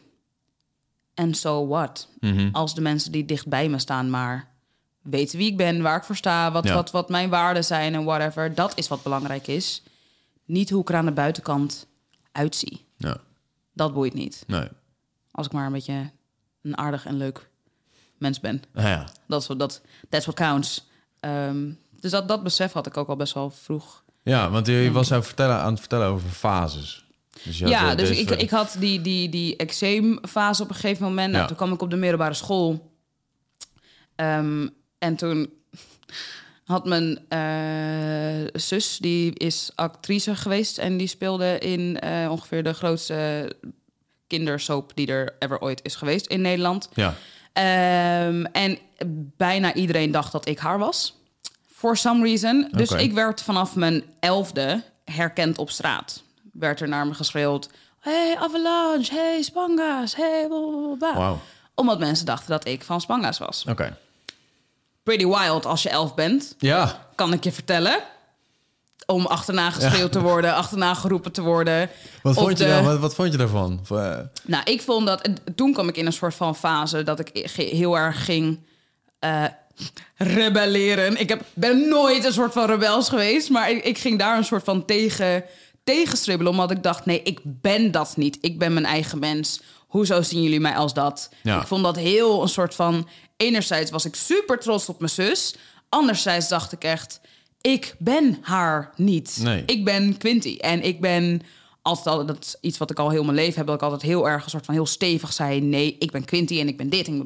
En so what? Mhm. Als de mensen die dicht bij me staan maar weten wie ik ben, waar ik voor sta, wat, Ja. wat, wat mijn waarden zijn en whatever. Dat is wat belangrijk is. Niet hoe ik er aan de buitenkant uitzie. Ja, Dat boeit niet. nee. Als ik maar een beetje een aardig en leuk mens ben. Nou ja, Dat is wat, dat, that's what counts. Ehm, dus dat, dat besef had ik ook al best wel vroeg. ja want je was aan het vertellen, aan het vertellen over fases. Dus Ja, eh, dus ik, ik had die, die, die eczeemfase op een gegeven moment. Nou, Ja. Toen kwam ik op de middelbare school. Ehm, en toen had mijn eh, zus, die is actrice geweest... en die speelde in eh, ongeveer de grootste kindersoap... die er ever ooit is geweest in Nederland. Ja, Ehm, en bijna iedereen dacht dat ik haar was. For some reason. Dus ik werd vanaf mijn elfde herkend op straat. Werd er naar me geschreeuwd. Hey, Avalanche. Hey, Spanga's. Hey, blablabla. wauw. Omdat mensen dachten dat ik van Spanga's was. Oké. Pretty wild als je elf bent, Ja, kan ik je vertellen. Om achterna geschreeuwd te worden, achterna geroepen te worden. wat Op vond, je daar, wat, wat vond je daarvan? Nou, ik vond dat... Toen kwam ik in een soort van fase dat ik heel erg ging eh, rebelleren. Ik heb, ben nooit een soort van rebels geweest, maar ik, ik ging daar een soort van tegen, tegenstribbelen. Omdat ik dacht, nee, ik ben dat niet. Ik ben mijn eigen mens. Hoezo zien jullie mij als dat? Ja. Ik vond dat heel een soort van... Enerzijds was ik super trots op mijn zus. Anderzijds dacht ik echt, ik ben haar niet. Nee. Ik ben Quinty. En ik ben altijd al, dat is iets wat ik al heel mijn leven heb, dat ik altijd heel erg een soort van heel stevig zei: nee, ik ben Quinty en ik ben dit. En.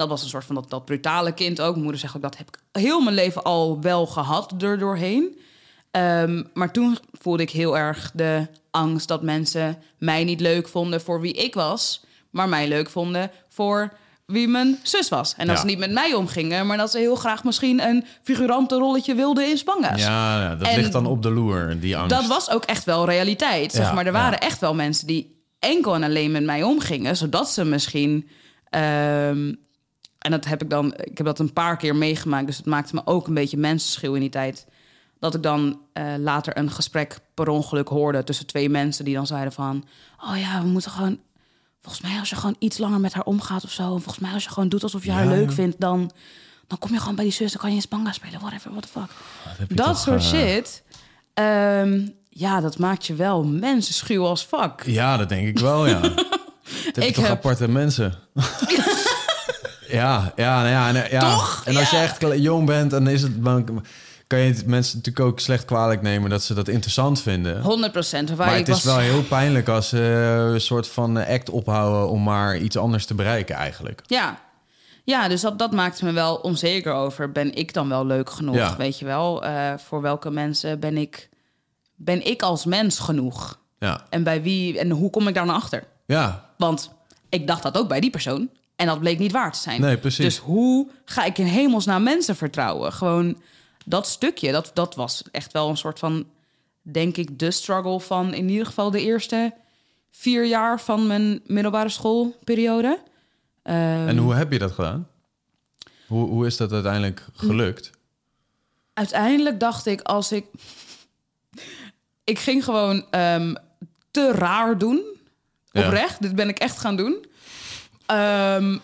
Dat was een soort van dat, dat brutale kind ook. Mijn moeder zegt ook dat heb ik heel mijn leven al wel gehad er doorheen. Ehm, maar toen voelde ik heel erg de angst dat mensen mij niet leuk vonden voor wie ik was, maar mij leuk vonden voor wie mijn zus was. En dat Ja. ze niet met mij omgingen, maar dat ze heel graag misschien een figurante rolletje wilden in Spanga's. Ja, dat En ligt dan op de loer, die angst. Dat was ook echt wel realiteit. Zeg Ja, maar er waren ja. echt wel mensen die enkel en alleen met mij omgingen, zodat ze misschien. ehm, en dat heb ik dan. Ik heb dat een paar keer meegemaakt, dus het maakte me ook een beetje mensenschuw in die tijd. Dat ik dan eh, later een gesprek per ongeluk hoorde tussen twee mensen die dan zeiden van, oh ja, we moeten gewoon. Volgens mij als je gewoon iets langer met haar omgaat of zo, en volgens mij als je gewoon doet alsof je haar Ja, leuk ja. vindt, dan, dan kom je gewoon bij die zus, dan kan je in Spanga spelen, whatever, what the fuck je dat toch, soort eh, shit. ehm, ja, dat maakt je wel mensenschuw als fuck. Ja, dat denk ik wel, ja. Het heb Ik toch heb- aparte mensen. ja, ja, nou ja, en, ja. Toch? En als Ja. je echt jong bent, dan is het... dan kan je het mensen natuurlijk ook slecht kwalijk nemen... dat ze dat interessant vinden. 100 procent. Maar het is wel heel pijnlijk als ze een soort van act ophouden... om maar iets anders te bereiken eigenlijk. Ja. Ja, dus dat, dat maakt me wel onzeker over. Ben ik dan wel leuk genoeg? Ja. Weet je wel? Eh, voor welke mensen ben ik, ben ik als mens genoeg? Ja, En bij wie en hoe kom ik daar naar achter? ja, Want ik dacht dat ook bij die persoon. En dat bleek niet waar te zijn. Nee, precies. Dus hoe ga ik in hemelsnaam mensen vertrouwen? Gewoon dat stukje, dat, dat was echt wel een soort van, denk ik, de struggle van in ieder geval de eerste vier jaar van mijn middelbare schoolperiode. Ehm, en hoe heb je dat gedaan? Hoe, hoe is dat uiteindelijk gelukt? uiteindelijk dacht ik, als ik. Ik ging gewoon ehm, te raar doen. Ja. Oprecht. Dit ben ik echt gaan doen. Ehm,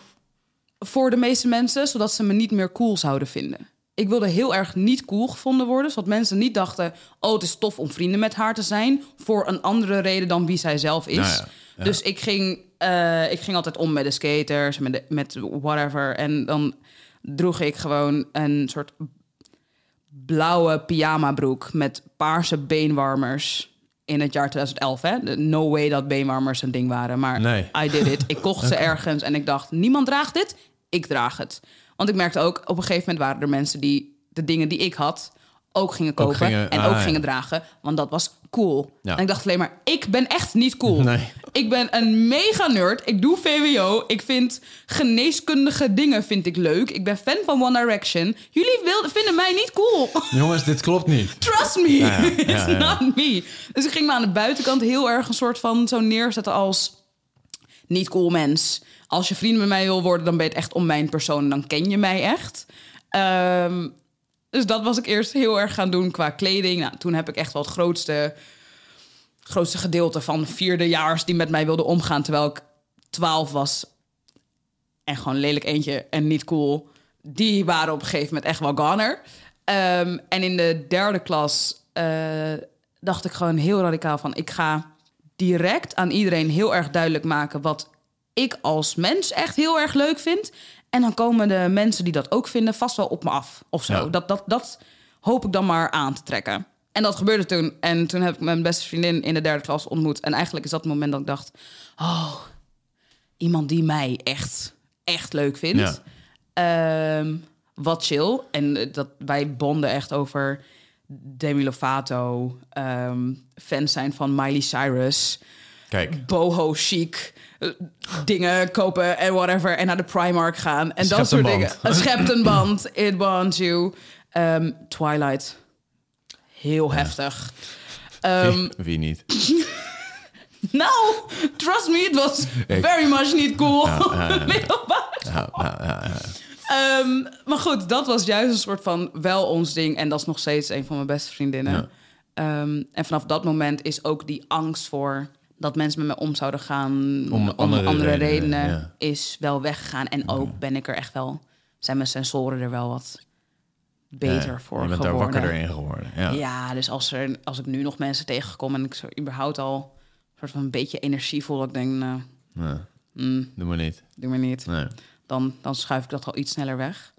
voor de meeste mensen, zodat ze me niet meer cool zouden vinden. Ik wilde heel erg niet cool gevonden worden, zodat mensen niet dachten: oh, het is tof om vrienden met haar te zijn, voor een andere reden dan wie zij zelf is. Nou ja, ja. Dus ik ging, eh, ik ging altijd om met de skaters, met, de, met whatever. En dan droeg ik gewoon een soort blauwe pyjama broek met paarse beenwarmers in het jaar 2011. Hè? No way dat beenwarmers een ding waren, maar Nee. I did it. Ik kocht ze ergens en ik dacht, niemand draagt dit, ik draag het. Want ik merkte ook, op een gegeven moment waren er mensen die de dingen die ik had ook gingen kopen gingen- en ah, ook ja. gingen dragen, want dat was cool. Ja. En ik dacht alleen maar, ik ben echt niet cool. Nee. Ik ben een mega nerd. Ik doe VWO. Ik vind geneeskundige dingen vind ik leuk. Ik ben fan van One Direction. Jullie wilden, vinden mij niet cool. Jongens, dit klopt niet. Trust me. Ja, ja, It's not me. Dus ik ging me aan de buitenkant heel erg een soort van zo neerzetten als niet cool mens. Als je vriend met mij wil worden, dan ben je het echt om mijn persoon. en Dan ken je mij echt. Ehm, dus dat was ik eerst heel erg gaan doen qua kleding. Nou, toen heb ik echt wel het grootste, grootste gedeelte van vierdejaars die met mij wilden omgaan. Terwijl ik twaalf was en gewoon lelijk eentje en niet cool. Die waren op een gegeven moment echt wel goner. Ehm, en in de derde klas eh, dacht ik gewoon heel radicaal van... ik ga direct aan iedereen heel erg duidelijk maken... wat ik als mens echt heel erg leuk vind. En dan komen de mensen die dat ook vinden vast wel op me af of zo. Ja. Dat, dat, dat hoop ik dan maar aan te trekken. En dat gebeurde toen. En toen heb ik mijn beste vriendin in de derde klas ontmoet. En eigenlijk is dat het moment dat ik dacht... oh, iemand die mij echt, echt leuk vindt. Ehm, wat chill. En eh, dat wij bonden echt over Demi Lovato, ehm, fans zijn van Miley Cyrus, Kijk, boho chic, dingen kopen en whatever. En naar de Primark gaan. En Schept dat soort dingen. Een schept een band. It wants you. Ehm, Twilight. Heel heftig. Ehm, wie, wie niet? nou, trust me, it was Ik- very much niet cool. Ehm, maar goed, dat was juist een soort van wel ons ding. En dat is nog steeds een van mijn beste vriendinnen. Ja. Ehm, en vanaf dat moment is ook die angst voor dat mensen met me om zouden gaan Om andere redenen, redenen, ja. is wel weggegaan. En ook ben ik er echt wel, zijn mijn sensoren er wel wat beter Ja, voor Je bent geworden. daar wakkerder in geworden. Ja. Ja, dus als, er, als ik nu nog mensen tegenkom en ik zo überhaupt al een soort van een beetje energie voel, dat ik denk, nou, mm, doe maar niet. doe maar niet. Nee. Dan, dan schuif ik dat al iets sneller weg.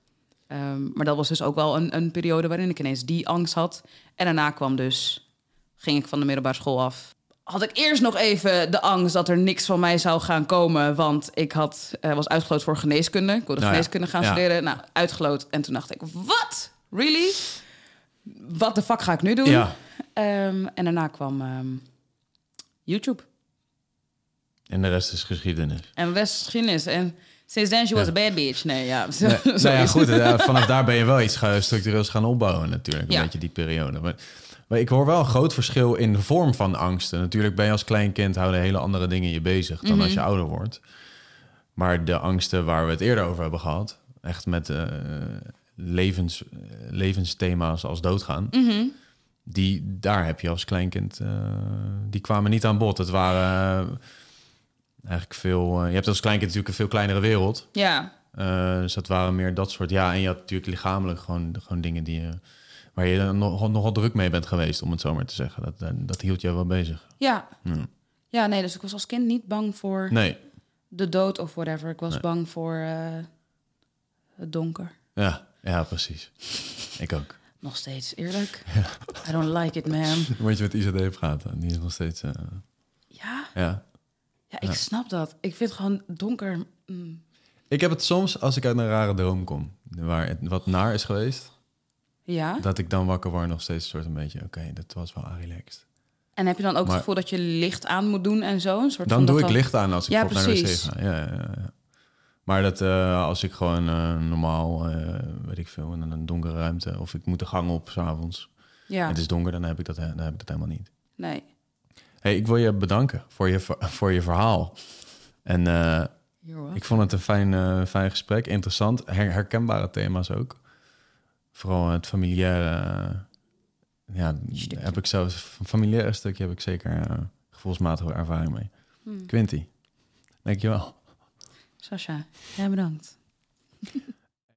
Ehm, maar dat was dus ook wel een, een periode waarin ik ineens die angst had. En daarna kwam dus, ging ik van de middelbare school af. Had ik eerst nog even de angst dat er niks van mij zou gaan komen. Want ik had, eh, was uitgeloot voor geneeskunde. Ik wilde Nou ja, geneeskunde gaan ja. studeren. Nou, uitgeloot. En toen dacht ik, wat? Really? Wat de fuck ga ik nu doen? Ja. Ehm, en daarna kwam ehm, YouTube. En de rest is geschiedenis. En West-geschiedenis. En sinds then she was Ja. a bad bitch. Nee, ja. Nee, nou ja, is goed. eh, vanaf daar ben je wel iets structureels gaan opbouwen natuurlijk. Een beetje die periode. Maar, maar ik hoor wel een groot verschil in de vorm van angsten. Natuurlijk ben je als klein kind houden hele andere dingen je bezig dan als je ouder wordt. Maar de angsten waar we het eerder over hebben gehad, echt met eh, levens, eh, levensthema's als doodgaan, die, daar heb je als kleinkind, eh, die kwamen niet aan bod. Het waren eigenlijk veel, je hebt als kleinkind natuurlijk een veel kleinere wereld. Ja, Uh, dus dat waren meer dat soort. Ja, en je had natuurlijk lichamelijk gewoon, gewoon dingen die je, waar je nog, nogal druk mee bent geweest, om het zo maar te zeggen. Dat, dat, dat hield je wel bezig. ja. Ja. Ja, nee, dus ik was als kind niet bang voor Nee, de dood of whatever. Ik was Nee. bang voor eh, het donker. ja, ja, precies. Ik ook. Nog steeds, eerlijk. I don't like it, man. Weet je wat IZD heeft gehad? Die is nog steeds. eh, Ja, ja. ja ik Ja. snap dat. Ik vind gewoon donker... mm. Ik heb het soms als ik uit een rare droom kom, waar het wat naar is geweest, Ja, dat ik dan wakker word nog steeds een soort een beetje. Oké, dat was wel relaxed. en heb je dan ook Maar- het gevoel dat je licht aan moet doen en zo? Een soort Dan van doe ik licht aan als ik Ja, naar de wc ga. Ja, ja, ja, ja. Maar dat eh, als ik gewoon eh, normaal, eh, weet ik veel, in een donkere ruimte... of ik moet de gang op s'avonds, Ja, het is donker, dan heb ik dat, dan heb ik dat helemaal niet. nee. Hey, ik wil je bedanken voor je, voor je verhaal. En ik vond het een fijn, fijn gesprek, interessant. Her- herkenbare thema's ook. Vooral het familiaire... ja, Stukje. heb ik zelf... Een familiaire stukje heb ik zeker eh, gevoelsmatige ervaring mee. Hmm. Quinty, dankjewel. Sasha, ja, bedankt.